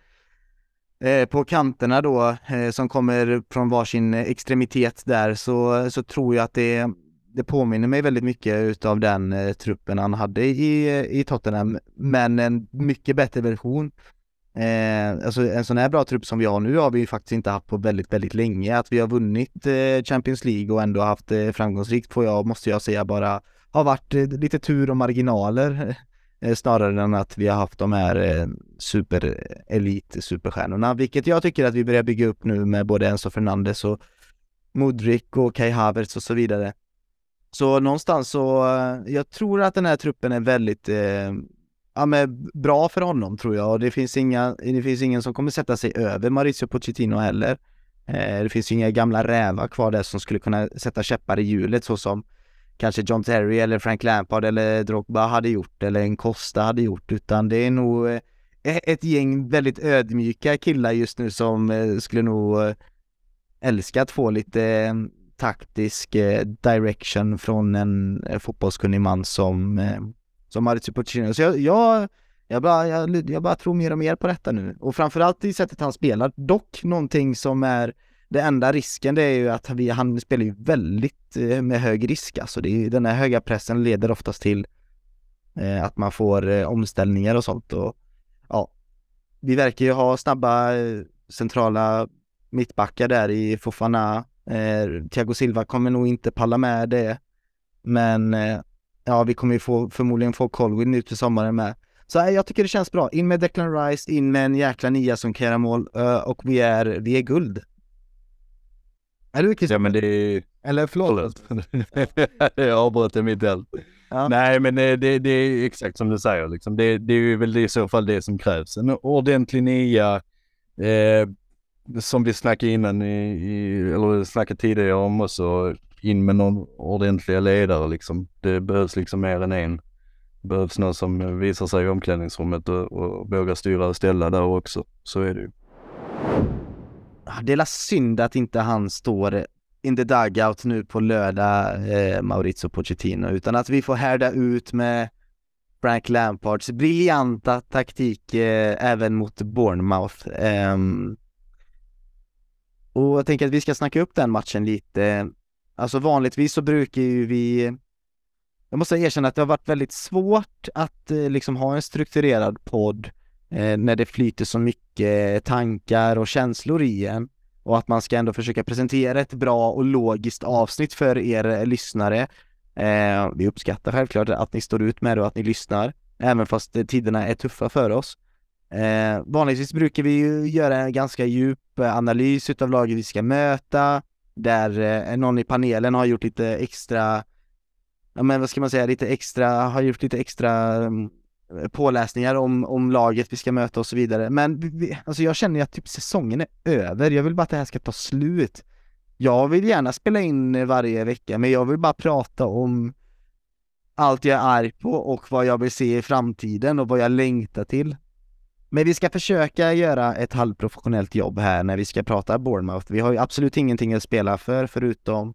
eh, på kanterna då, eh, som kommer från varsin extremitet där, så, så tror jag att det, det påminner mig väldigt mycket utav den eh, truppen han hade i, i Tottenham, men en mycket bättre version. Eh, alltså en sån här bra trupp som vi har nu har vi ju faktiskt inte haft på väldigt, väldigt länge. Att vi har vunnit eh, Champions League och ändå haft eh, framgångsrikt får jag, måste jag säga, bara har varit eh, lite tur och marginaler eh, snarare än att vi har haft de här eh, superelit eh, superstjärnorna, vilket jag tycker att vi börjar bygga upp nu med både Enzo Fernandes och Modric och Kai Havertz och så vidare. Så någonstans så, eh, jag tror att den här truppen är väldigt eh, ja, men bra för honom tror jag och det finns, inga, det finns ingen som kommer sätta sig över Mauricio Pochettino heller. Eh, det finns ju inga gamla rävar kvar där som skulle kunna sätta käppar i hjulet så som kanske John Terry eller Frank Lampard eller Drogba hade gjort eller en Costa hade gjort utan det är nog eh, ett gäng väldigt ödmjuka killar just nu som eh, skulle nog eh, älska att få lite taktisk eh, direction från en eh, fotbollskunnig man som, eh, som Maurizio Pochettino. Så jag, jag, jag, bara, jag, jag bara tror mer och mer på detta nu och framförallt i sättet han spelar. Dock någonting som är det enda risken det är ju att vi, han spelar ju väldigt eh, med hög risk alltså. Det är, den här höga pressen leder oftast till eh, att man får eh, omställningar och sånt och ja, vi verkar ju ha snabba eh, centrala mittbackar där i Fofana. Eh, Thiago Silva kommer nog inte palla med det. Men eh, ja, vi kommer ju få, förmodligen få Colwyn nu till sommaren med. Så jag tycker det känns bra. In med Declan Rice, in med en jäkla nia som kan göra mål och vi är, vi är guld. Är du Christian? Ja men det är... Eller förlåt. jag avbröt mitt i ja. Nej men det, det, det, är exakt som du säger liksom. Det, det är väl i så fall det som krävs. En ordentlig nia. Eh, som vi snackade innan i, i, eller snackade tidigare om också. In med någon ordentliga ledare liksom. Det behövs liksom mer än en. Det behövs någon som visar sig i omklädningsrummet och, och vågar styra och ställa där också. Så är det ju det är synd att inte han står in the dugout nu på lördag, eh, Maurizio Pochettino, utan att vi får härda ut med Frank Lampards briljanta taktik eh, även mot Bournemouth. Eh, och jag tänker att vi ska snacka upp den matchen lite. Alltså vanligtvis så brukar ju vi jag måste erkänna att det har varit väldigt svårt att eh, liksom ha en strukturerad podd eh, när det flyter så mycket tankar och känslor i en och att man ska ändå försöka presentera ett bra och logiskt avsnitt för er eh, lyssnare. Eh, vi uppskattar självklart att ni står ut med det och att ni lyssnar, även fast eh, tiderna är tuffa för oss. Eh, vanligtvis brukar vi ju göra en ganska djup eh, analys utav laget vi ska möta, där eh, någon i panelen har gjort lite extra, ja men vad ska man säga, lite extra, har gjort lite extra um, påläsningar om, om laget vi ska möta och så vidare. Men vi, alltså jag känner ju att typ säsongen är över. Jag vill bara att det här ska ta slut. Jag vill gärna spela in varje vecka, men jag vill bara prata om allt jag är arg på och vad jag vill se i framtiden och vad jag längtar till. Men vi ska försöka göra ett halvprofessionellt jobb här när vi ska prata Bournemouth. Vi har ju absolut ingenting att spela för förutom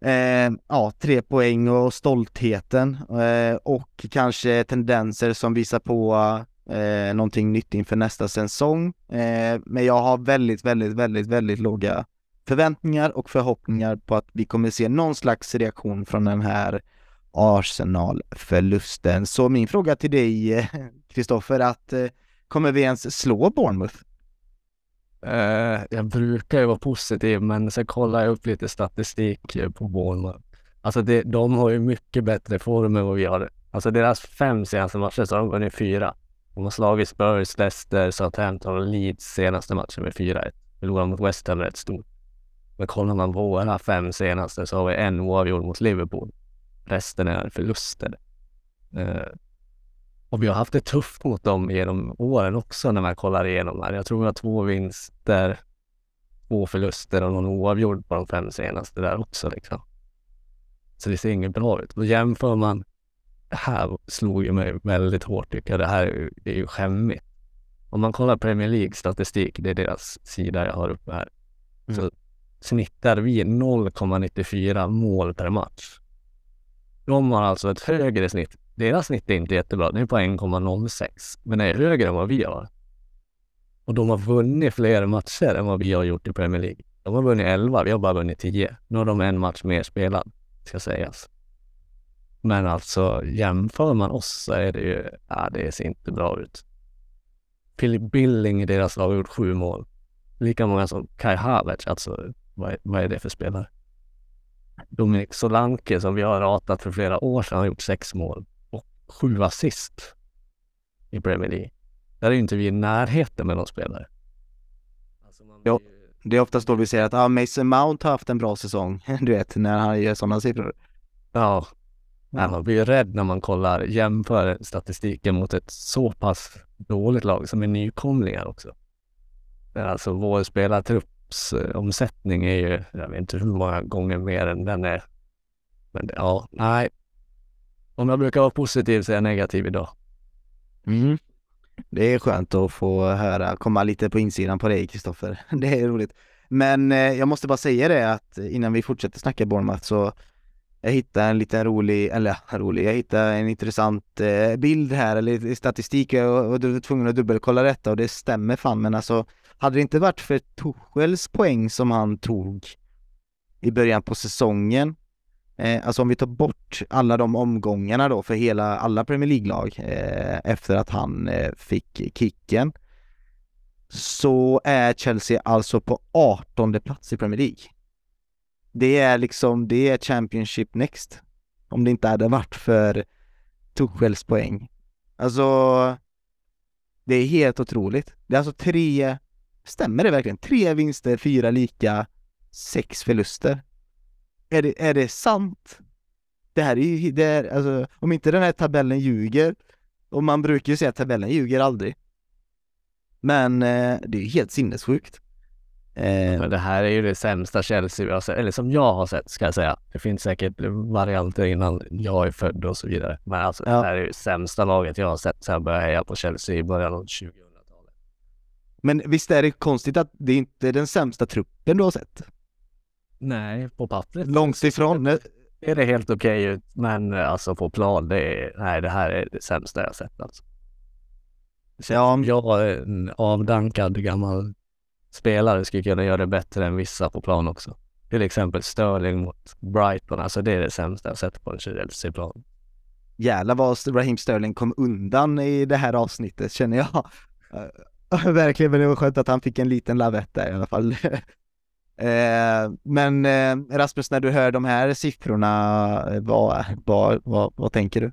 eh, ja, tre poäng och stoltheten eh, och kanske tendenser som visar på eh, någonting nytt inför nästa säsong. Eh, men jag har väldigt, väldigt, väldigt, väldigt låga förväntningar och förhoppningar på att vi kommer se någon slags reaktion från den här Arsenal-förlusten. Så min fråga till dig, eh, Kristoffer, att eh, kommer vi ens slå Bournemouth? Uh, jag brukar ju vara positiv, men sen kollar jag upp lite statistik eh, på Bournemouth. Alltså det, de har ju mycket bättre form än vad vi har. Alltså deras fem senaste matcher så har de vunnit fyra. De har slagit Spurs, Leicester, Southampton och Leeds senaste matchen med 4-1. Förlorade mot West Ham rätt stort. Men kollar man på våra fem senaste så har vi en oavgjord mot Liverpool. Resten är förluster. Uh, och vi har haft det tufft mot dem genom åren också när man kollar igenom här. Jag tror vi har två vinster, två förluster och någon oavgjord på de fem senaste där också liksom. Så det ser inget bra ut. Och jämför man, det här slog ju mig väldigt hårt tycker jag. Det här är ju, är ju skämmigt. Om man kollar Premier League statistik, det är deras sida jag har uppe här, Mm. så snittar vi 0,94 mål per match. De har alltså ett högre snitt. Deras snitt är inte jättebra, det är på 1,06, men det är högre än vad vi har. Och de har vunnit fler matcher än vad vi har gjort i Premier League. De har vunnit 11, vi har bara vunnit 10. Nu har de en match mer spelad, ska sägas. Men alltså jämför man oss så är det ju, ja det ser inte bra ut. Philip Billing i deras lag har gjort sju mål. Lika många som Kai Havertz, alltså vad är, vad är det för spelare? Dominik Solanke som vi har ratat för flera år sedan har gjort sex mål sju assist i Premier League. Där är ju inte vi i närheten med någon spelare. Alltså man Ja. Det är oftast då vi säger att ah, Mason Mount har haft en bra säsong, du vet, när han gör sådana siffror. Ja, Nej, man blir ju rädd när man kollar, jämför statistiken mot ett så pass dåligt lag som är nykomlingar också. Alltså vår spelartrupps omsättning är ju, jag vet inte hur många gånger mer än den är. Men det- ja, nej. Om jag brukar vara positiv så är jag negativ idag. Mm. Det är skönt att få höra, komma lite på insidan på dig Kristoffer. Det är roligt. Men eh, jag måste bara säga det att innan vi fortsätter snacka Bournemouth så jag hittade en liten rolig, eller rolig, jag hittade en intressant eh, bild här, eller statistik Jag och du var tvungen att dubbelkolla detta och det stämmer fan men alltså hade det inte varit för Tuchels poäng som han tog i början på säsongen Eh, alltså om vi tar bort alla de omgångarna då för hela, alla Premier League-lag eh, efter att han eh, fick kicken så är Chelsea alltså på 18 plats i Premier League. Det är liksom, det är Championship Next. Om det inte hade varit för Tuchels poäng. Alltså, det är helt otroligt. Det är alltså tre, stämmer det verkligen? Tre vinster, fyra lika, sex förluster. Är det, är det sant? Det här är ju, det är, alltså, om inte den här tabellen ljuger, och man brukar ju säga att tabellen ljuger aldrig. Men eh, det är ju helt sinnessjukt. Eh, Men det här är ju det sämsta Chelsea vi har sett, eller som jag har sett ska jag säga. Det finns säkert varianter innan jag är född och så vidare. Men alltså Ja. det här är ju det sämsta laget jag har sett sedan jag började heja på Chelsea i början av 2000-talet. men visst är det konstigt att det inte är den sämsta truppen du har sett? Nej, på pappret Långt ifrån. Eh, är det helt okej ut, men alltså på plan, det är, nej det här är det sämsta jag sett alltså. Det känns Ja. Jag är en avdankad gammal spelare skulle kunna göra det bättre än vissa på plan också. Till exempel Sterling mot Brighton, alltså det är det sämsta jag sett på en Chelsea-plan. Jävlar vad Raheem Sterling kom undan i det här avsnittet känner jag. Verkligen, men det var skönt att han fick en liten lavett där i alla fall. Eh, Men eh, Rasmus, när du hör de här siffrorna, eh, vad, vad, vad, vad tänker du?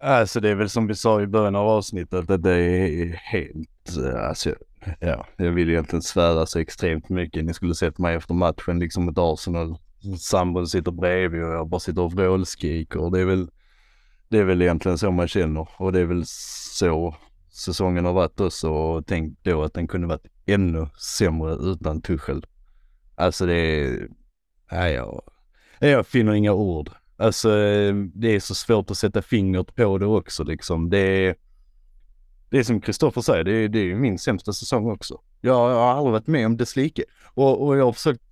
Alltså det är väl som vi sa i början av avsnittet att det är helt, eh, alltså, ja, jag vill egentligen svära så extremt mycket. Ni skulle sett mig efter matchen liksom mot Arsenal. Sambon sitter bredvid och jag bara sitter och vrålskriker. Det är väl, det är väl egentligen så man känner och det är väl så säsongen har varit också och tänk då att den kunde varit ännu sämre utan Tuchel. Alltså det är, nej jag, jag finner inga ord. Alltså eh, det är så svårt att sätta fingret på det också liksom. Det är, det är som Kristoffer säger, det är, det är ju min sämsta säsong också. Jag, har aldrig varit med om dess like. Och, och jag har försökt,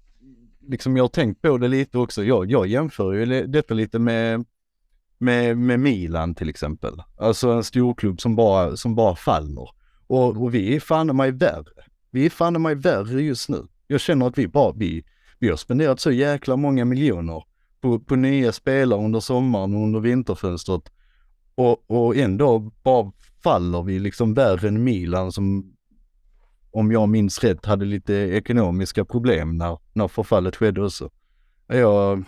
liksom jag har tänkt på det lite också. Jag, jag jämför ju detta lite med, med, med Milan till exempel. Alltså en storklubb som bara, som bara faller. Och, och vi är fan mig värre. Vi är fan mig värre just nu. Jag känner att vi bara, vi, vi har spenderat så jäkla många miljoner på, på nya spelare under sommaren och under vinterfönstret. Och, och ändå bara faller vi liksom värre än Milan som om jag minns rätt hade lite ekonomiska problem när, när förfallet skedde också. Jag,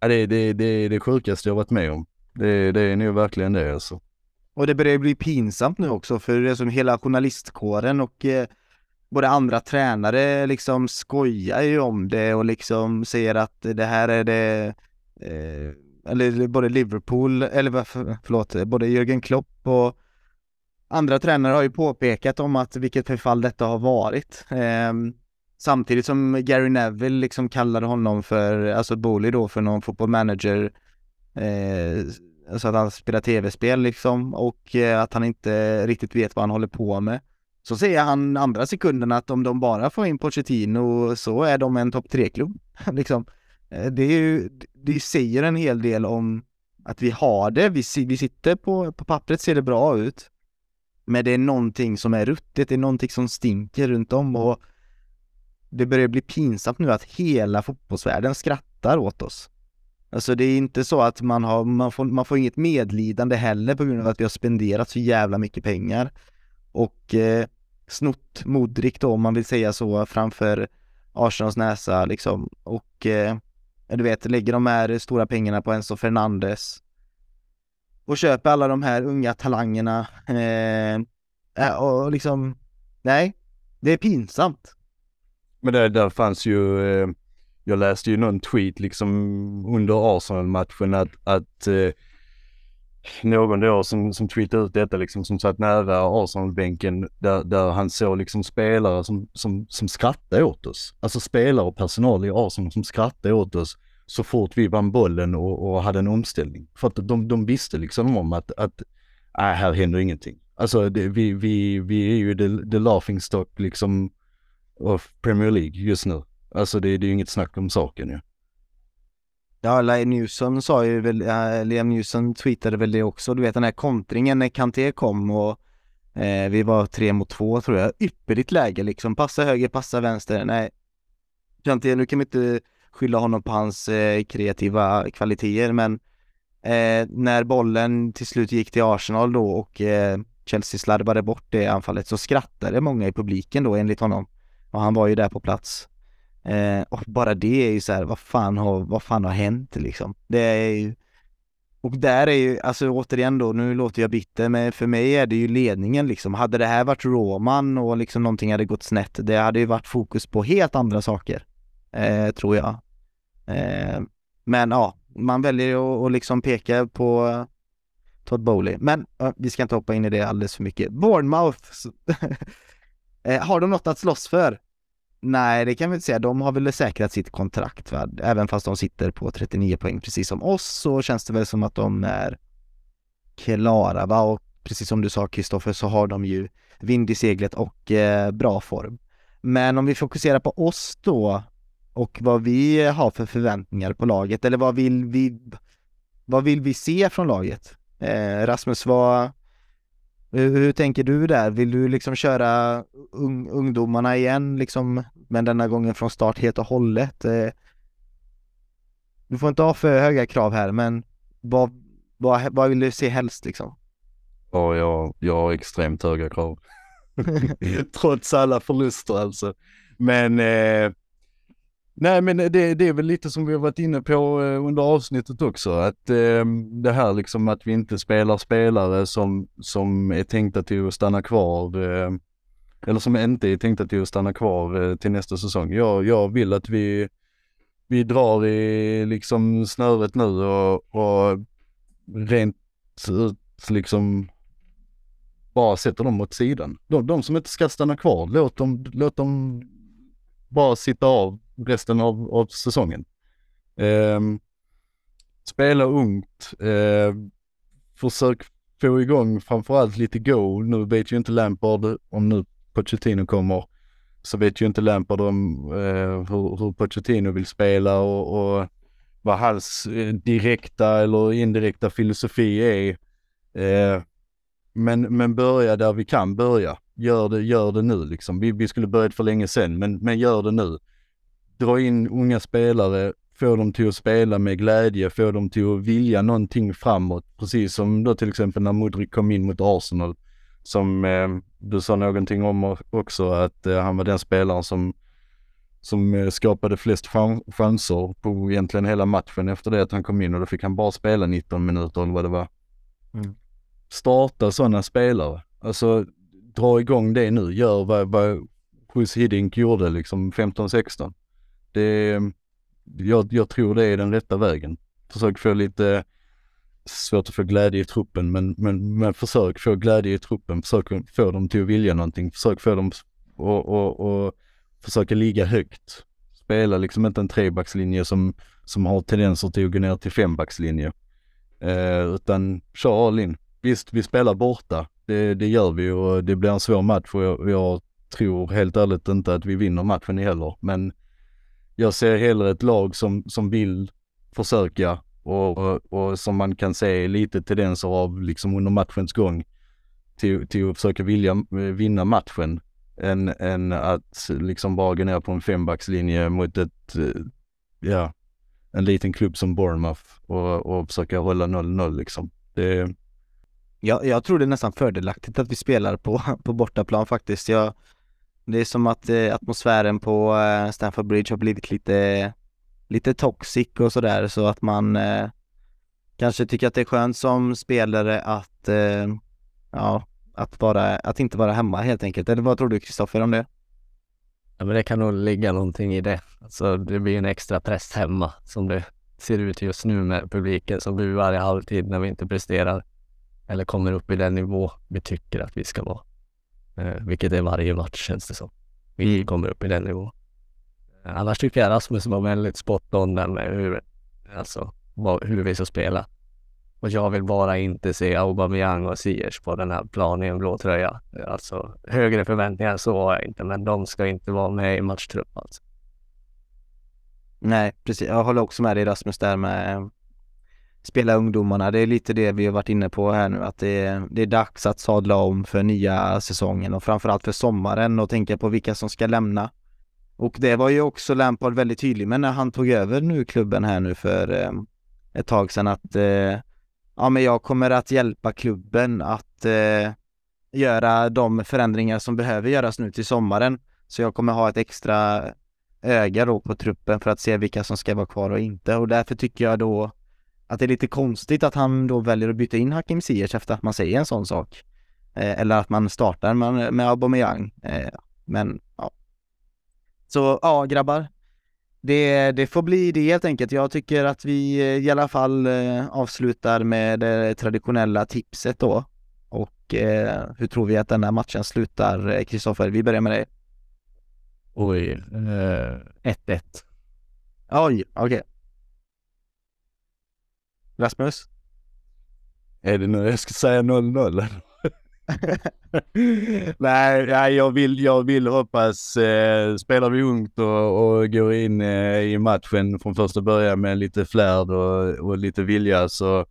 ja, det, det, det är det sjukaste jag varit med om. Det, det är nog verkligen det alltså. Och det börjar bli pinsamt nu också för det är som hela journalistkåren och eh, både andra tränare liksom skojar ju om det och liksom säger att det här är det eh, eller både Liverpool, eller förlåt, både Jürgen Klopp och andra tränare har ju påpekat om att vilket förfall detta har varit. Eh, Samtidigt som Gary Neville liksom kallade honom för, alltså Booley då för någon fotbollmanager eh, så att han spelar tv-spel liksom och eh, att han inte riktigt vet vad han håller på med. Så säger han andra sekunden att om de bara får in Pochettino så är de en topp tre-klubb. liksom. Eh, det, är ju, det säger en hel del om att vi har det, vi, vi sitter på, på pappret ser det bra ut. Men det är någonting som är ruttet, det är någonting som stinker runt om och det börjar bli pinsamt nu att hela fotbollsvärlden skrattar åt oss. Alltså det är inte så att man har, man får, man får inget medlidande heller på grund av att vi har spenderat så jävla mycket pengar och eh, snott Modric då om man vill säga så framför Arsenals näsa liksom och eh, du vet lägger de här stora pengarna på Enzo Fernandes och köper alla de här unga talangerna eh, och liksom nej, det är pinsamt. Men det där fanns ju eh jag läste ju någon tweet liksom under Arsenal-matchen att, att eh, någon då som, som tweetade ut detta liksom som satt nära Arsenal-bänken där, där han såg liksom spelare som, som, som skrattade åt oss. Alltså spelare och personal i Arsenal som skrattade åt oss så fort vi vann bollen och, och hade en omställning. För att de, de visste liksom om att, att äh, här händer ingenting. Alltså det, vi, vi, vi är ju the, the laughing stock liksom of Premier League just nu. Alltså det, det är ju inget snack om saken ju. Ja. Ja, Liam Newsom sa ju väl, äh, Liam Newsom tweetade väl det också, du vet den här kontringen när Kanté kom och eh, vi var tre mot två tror jag, ypperligt läge liksom, passa höger, passa vänster, nej. Kanté, nu kan vi inte skylla honom på hans eh, kreativa kvaliteter men eh, när bollen till slut gick till Arsenal då och eh, Chelsea slarvade bort det anfallet så skrattade många i publiken då enligt honom. Och han var ju där på plats. Eh, och bara det är ju så här, vad fan har, vad fan har hänt liksom? Det är ju och där är ju, alltså återigen då, nu låter jag bitter, men för mig är det ju ledningen liksom. Hade det här varit Roman och liksom någonting hade gått snett, det hade ju varit fokus på helt andra saker. Eh, tror jag. Eh, men ja, man väljer att, att liksom peka på Todd Bowley. Men uh, vi ska inte hoppa in i det alldeles för mycket. Bournemouth, eh, har de något att slåss för? Nej, det kan vi inte säga. De har väl säkrat sitt kontrakt, va? även fast de sitter på 39 poäng precis som oss så känns det väl som att de är klara, va? Och precis som du sa Kristoffer så har de ju vind i seglet och eh, bra form. Men om vi fokuserar på oss då och vad vi har för förväntningar på laget eller vad vill vi vad vill vi se från laget? Eh, Rasmus, vad, hur, hur, tänker du där? Vill du liksom köra un, ungdomarna igen liksom, men denna gången från start helt och hållet? Eh, du får inte ha för höga krav här, men vad, vad, vad vill du se helst liksom? Ja, jag, jag har extremt höga krav. Trots alla förluster alltså. Men eh, Nej men det, det, är väl lite som vi har varit inne på eh, under avsnittet också att eh, det här liksom att vi inte spelar spelare som, som är tänkta till att stanna kvar eh, eller som inte är tänkta till att stanna kvar eh, till nästa säsong. Jag, jag vill att vi, vi drar i liksom snöret nu och, och rent ut liksom bara sätter dem åt sidan. De, de som inte ska stanna kvar, låt dem, låt dem bara sitta av resten av, av säsongen. Eh, spela ungt, eh, försök få igång framförallt lite go. Nu vet ju inte Lampard, om nu Pochettino kommer, så vet ju inte Lampard om eh, hur, hur Pochettino vill spela och, och vad hans eh, direkta eller indirekta filosofi är. Eh, men, men börja där vi kan börja. Gör det, gör det nu liksom. Vi, vi skulle börjat för länge sedan, men, men gör det nu dra in unga spelare, få dem till att spela med glädje, få dem till att vilja någonting framåt. Precis som då till exempel när Mudrik kom in mot Arsenal. Som eh, du sa någonting om också, att eh, han var den spelaren som, som eh, skapade flest chanser på egentligen hela matchen efter det att han kom in och då fick han bara spela 19 minuter eller vad det var. Mm. Starta sådana spelare. Alltså dra igång det nu. Gör vad, vad Chris Hiddink gjorde liksom 15-16 det, jag, jag tror det är den rätta vägen. Försök få lite, svårt att få glädje i truppen, men, men, men försök få glädje i truppen. Försök få dem till att vilja någonting. Försök få dem och, och, och försöka ligga högt. Spela liksom inte en trebackslinje som, som har tendenser till att gå ner till fembackslinje. Eh, utan kör all in. Visst, vi spelar borta. Det, det gör vi och det blir en svår match och jag, jag tror helt ärligt inte att vi vinner matchen heller. Men jag ser hellre ett lag som, som vill försöka och, och, och som man kan se lite tendenser av liksom under matchens gång till, till att försöka vilja eh, vinna matchen än, än att liksom bara gå ner på en fembackslinje mot ett, eh, ja, en liten klubb som Bournemouth och, och försöka hålla 0-0 liksom. Det... Jag, jag tror det är nästan fördelaktigt att vi spelar på, på bortaplan faktiskt. Jag, det är som att eh, atmosfären på eh, Stamford Bridge har blivit lite, lite toxic och sådär så att man eh, kanske tycker att det är skönt som spelare att, eh, ja, att, vara, att inte vara hemma helt enkelt. Eller vad tror du Kristoffer om det? Ja, men det kan nog ligga någonting i det. Alltså, det blir en extra press hemma som det ser ut just nu med publiken som buar i halvtid när vi inte presterar eller kommer upp i den nivå vi tycker att vi ska vara. Eh, vilket är varje match känns det som. Vi mm. kommer upp i den nivån. Eh, annars tycker jag Rasmus var väldigt spot on där med hur, alltså, vad, hur vi ska spela. Och jag vill bara inte se Aubameyang och Ziyech på den här planen i en blå tröja. Alltså högre förväntningar så har jag inte, men de ska inte vara med i matchtrupp alltså. Nej, precis. Jag håller också med dig Rasmus där med spela ungdomarna. Det är lite det vi har varit inne på här nu, att det är, det är dags att sadla om för nya säsongen och framförallt för sommaren och tänka på vilka som ska lämna. Och det var ju också Lampard väldigt tydlig med när han tog över nu klubben här nu för eh, ett tag sedan att eh, ja, men jag kommer att hjälpa klubben att eh, göra de förändringar som behöver göras nu till sommaren. Så jag kommer ha ett extra öga då på truppen för att se vilka som ska vara kvar och inte och därför tycker jag då att det är lite konstigt att han då väljer att byta in Hakim Ziyech efter att man säger en sån sak. Eh, eller att man startar med, med Aubameyang. Eh, men ja. Så ja, grabbar. Det, det får bli det helt enkelt. Jag tycker att vi eh, i alla fall eh, avslutar med det traditionella tipset då. Och eh, hur tror vi att den här matchen slutar, Kristoffer? Vi börjar med dig. Oj, 1-1. Eh, Oj, okej. Okay. Rasmus? Är det nu jag ska säga 0-0? nej, nej, jag vill, jag vill hoppas, eh, spelar vi ungt och, och går in eh, i matchen från första början med lite flärd och, och lite vilja så,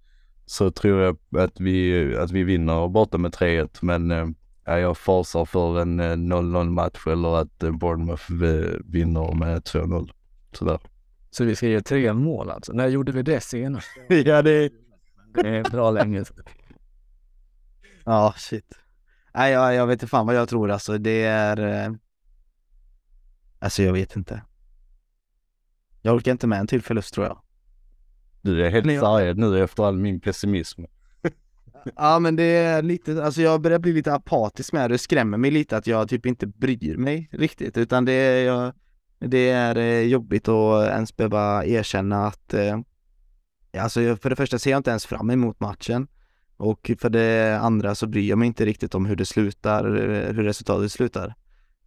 så tror jag att vi, att vi vinner borta med 3-1. Men eh, jag fasar för en 0-0 eh, match eller att eh, Bournemouth eh, vinner med 2-0. Sådär. Så vi ska ge tre mål alltså? När gjorde vi det senast? ja, det... det är bra länge sedan. Ja, shit. Nej, jag, jag vet inte fan vad jag tror alltså. Det är... Eh... Alltså jag vet inte. Jag orkar inte med en till förlust tror jag. Du är helt sargad nu efter all min pessimism. ja men det är lite, alltså jag börjar bli lite apatisk med det. Det skrämmer mig lite att jag typ inte bryr mig riktigt utan det är, jag, det är eh, jobbigt att ens behöva erkänna att eh, Alltså för det första ser jag inte ens fram emot matchen och för det andra så bryr jag mig inte riktigt om hur det slutar, eh, hur resultatet slutar.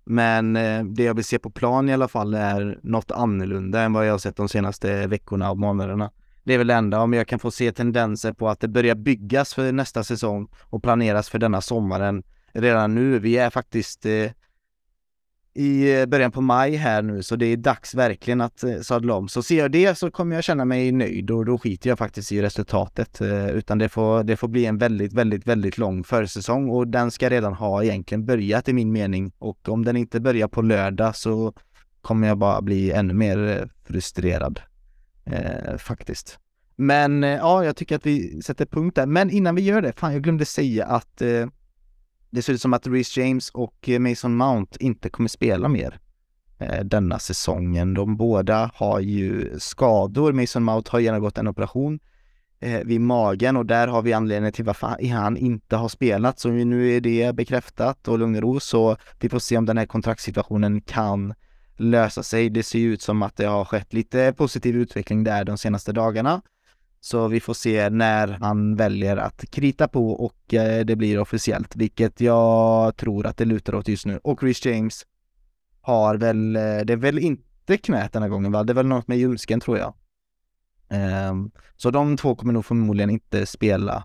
Men det jag vill se på plan i alla fall är något annorlunda än vad jag har sett de senaste veckorna och månaderna. Det är väl det enda, om jag kan få se tendenser på att det börjar byggas för nästa säsong och planeras för denna sommaren redan nu. Vi är faktiskt eh, i eh, början på maj här nu så det är dags verkligen att eh, sadla om. Så ser jag det så kommer jag känna mig nöjd och då skiter jag faktiskt i resultatet eh, utan det får, det får bli en väldigt, väldigt, väldigt lång försäsong och den ska redan ha egentligen börjat i min mening och om den inte börjar på lördag så kommer jag bara bli ännu mer frustrerad eh, faktiskt. Men ja, jag tycker att vi sätter punkt där. Men innan vi gör det, fan jag glömde säga att eh, det ser ut som att Reece James och eh, Mason Mount inte kommer spela mer eh, denna säsongen. De båda har ju skador. Mason Mount har genomgått en operation eh, vid magen och där har vi anledningen till varför han inte har spelat. Så nu är det bekräftat och lugn och ro så vi får se om den här kontraktssituationen kan lösa sig. Det ser ut som att det har skett lite positiv utveckling där de senaste dagarna. Så vi får se när han väljer att krita på och eh, det blir officiellt, vilket jag tror att det lutar åt just nu. Och Chris James har väl, eh, det är väl inte knät den här gången va? Det är väl något med ljumsken tror jag. Ehm, så de två kommer nog förmodligen inte spela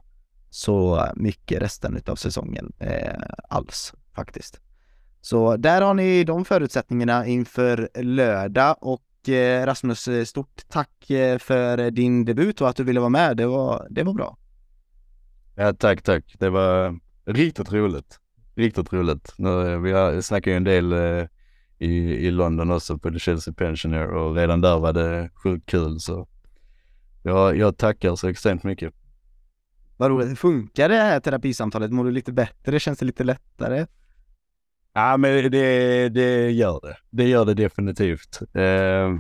så mycket resten av säsongen eh, alls faktiskt. Så där har ni de förutsättningarna inför lördag och Rasmus, eh, stort tack eh, för din debut och att du ville vara med. Det var, det var bra. Ja, tack, tack. Det var riktigt roligt. Riktigt roligt. Nu, vi snackade ju en del eh, i, i London också på The Chelsea Pensioner och redan där var det sjukt kul så jag, jag tackar så extremt mycket. Vad roligt. Funkar det här terapisamtalet? Mår du lite bättre? Känns det lite lättare? Ja, men det, det gör det. Det gör det definitivt. Eh,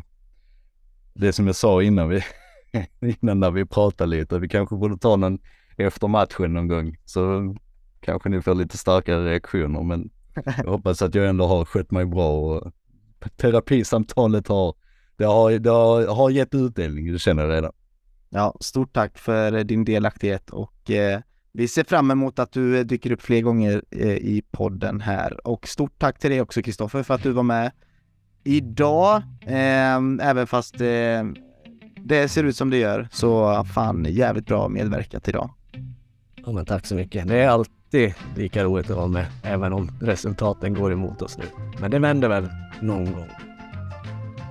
det som jag sa innan vi, innan när vi pratade lite, vi kanske borde ta någon efter matchen någon gång så kanske ni får lite starkare reaktioner men jag hoppas att jag ändå har skött mig bra och terapisamtalet har, det har, det har, har gett utdelning, det känner jag redan. Ja, stort tack för din delaktighet och eh, vi ser fram emot att du dyker upp fler gånger eh, i podden här och stort tack till dig också Kristoffer för att du var med idag, eh, även fast eh, det ser ut som det gör så fan jävligt bra medverkat idag. Ja men tack så mycket. Det är alltid lika roligt att vara med, även om resultaten går emot oss nu. Men det vänder väl någon gång.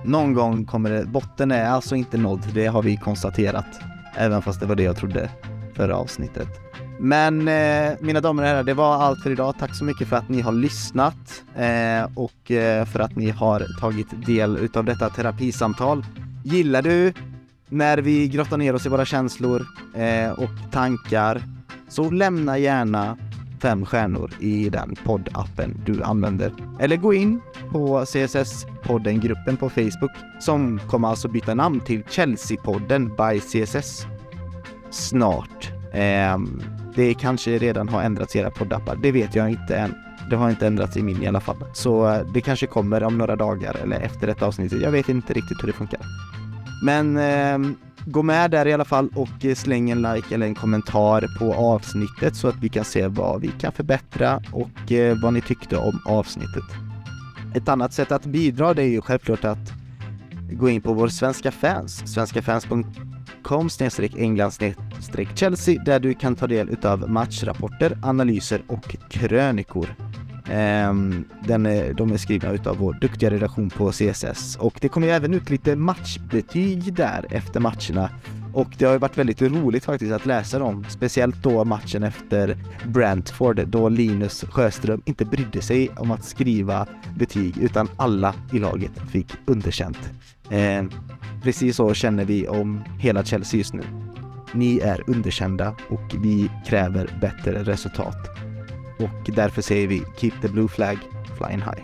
Någon gång kommer det, botten är alltså inte nådd, det har vi konstaterat. Även fast det var det jag trodde förra avsnittet. Men eh, mina damer och herrar, det var allt för idag. Tack så mycket för att ni har lyssnat eh, och eh, för att ni har tagit del utav detta terapisamtal. Gillar du när vi grottar ner oss i våra känslor eh, och tankar så lämna gärna fem stjärnor i den poddappen du använder. Eller gå in på CSS-podden-gruppen på Facebook som kommer alltså byta namn till Chelsea-podden by CSS snart. Eh, det kanske redan har ändrats i era poddappar, det vet jag inte än. Det har inte ändrats i min i alla fall. Så eh, det kanske kommer om några dagar eller efter ett avsnitt. Jag vet inte riktigt hur det funkar. Men eh, gå med där i alla fall och släng en like eller en kommentar på avsnittet så att vi kan se vad vi kan förbättra och eh, vad ni tyckte om avsnittet. Ett annat sätt att bidra det är ju självklart att gå in på vår svenska fans, svenskafans.com england Chelsea där du kan ta del utav matchrapporter, analyser och krönikor. Ehm, den är, de är skrivna utav vår duktiga redaktion på CSS och det kommer ju även ut lite matchbetyg där efter matcherna och det har ju varit väldigt roligt faktiskt att läsa dem, speciellt då matchen efter Brentford då Linus Sjöström inte brydde sig om att skriva betyg utan alla i laget fick underkänt. Eh, Precis så känner vi om hela Chelsea just nu. Ni är underkända och vi kräver bättre resultat. Och därför säger vi Keep the blue flag flying high.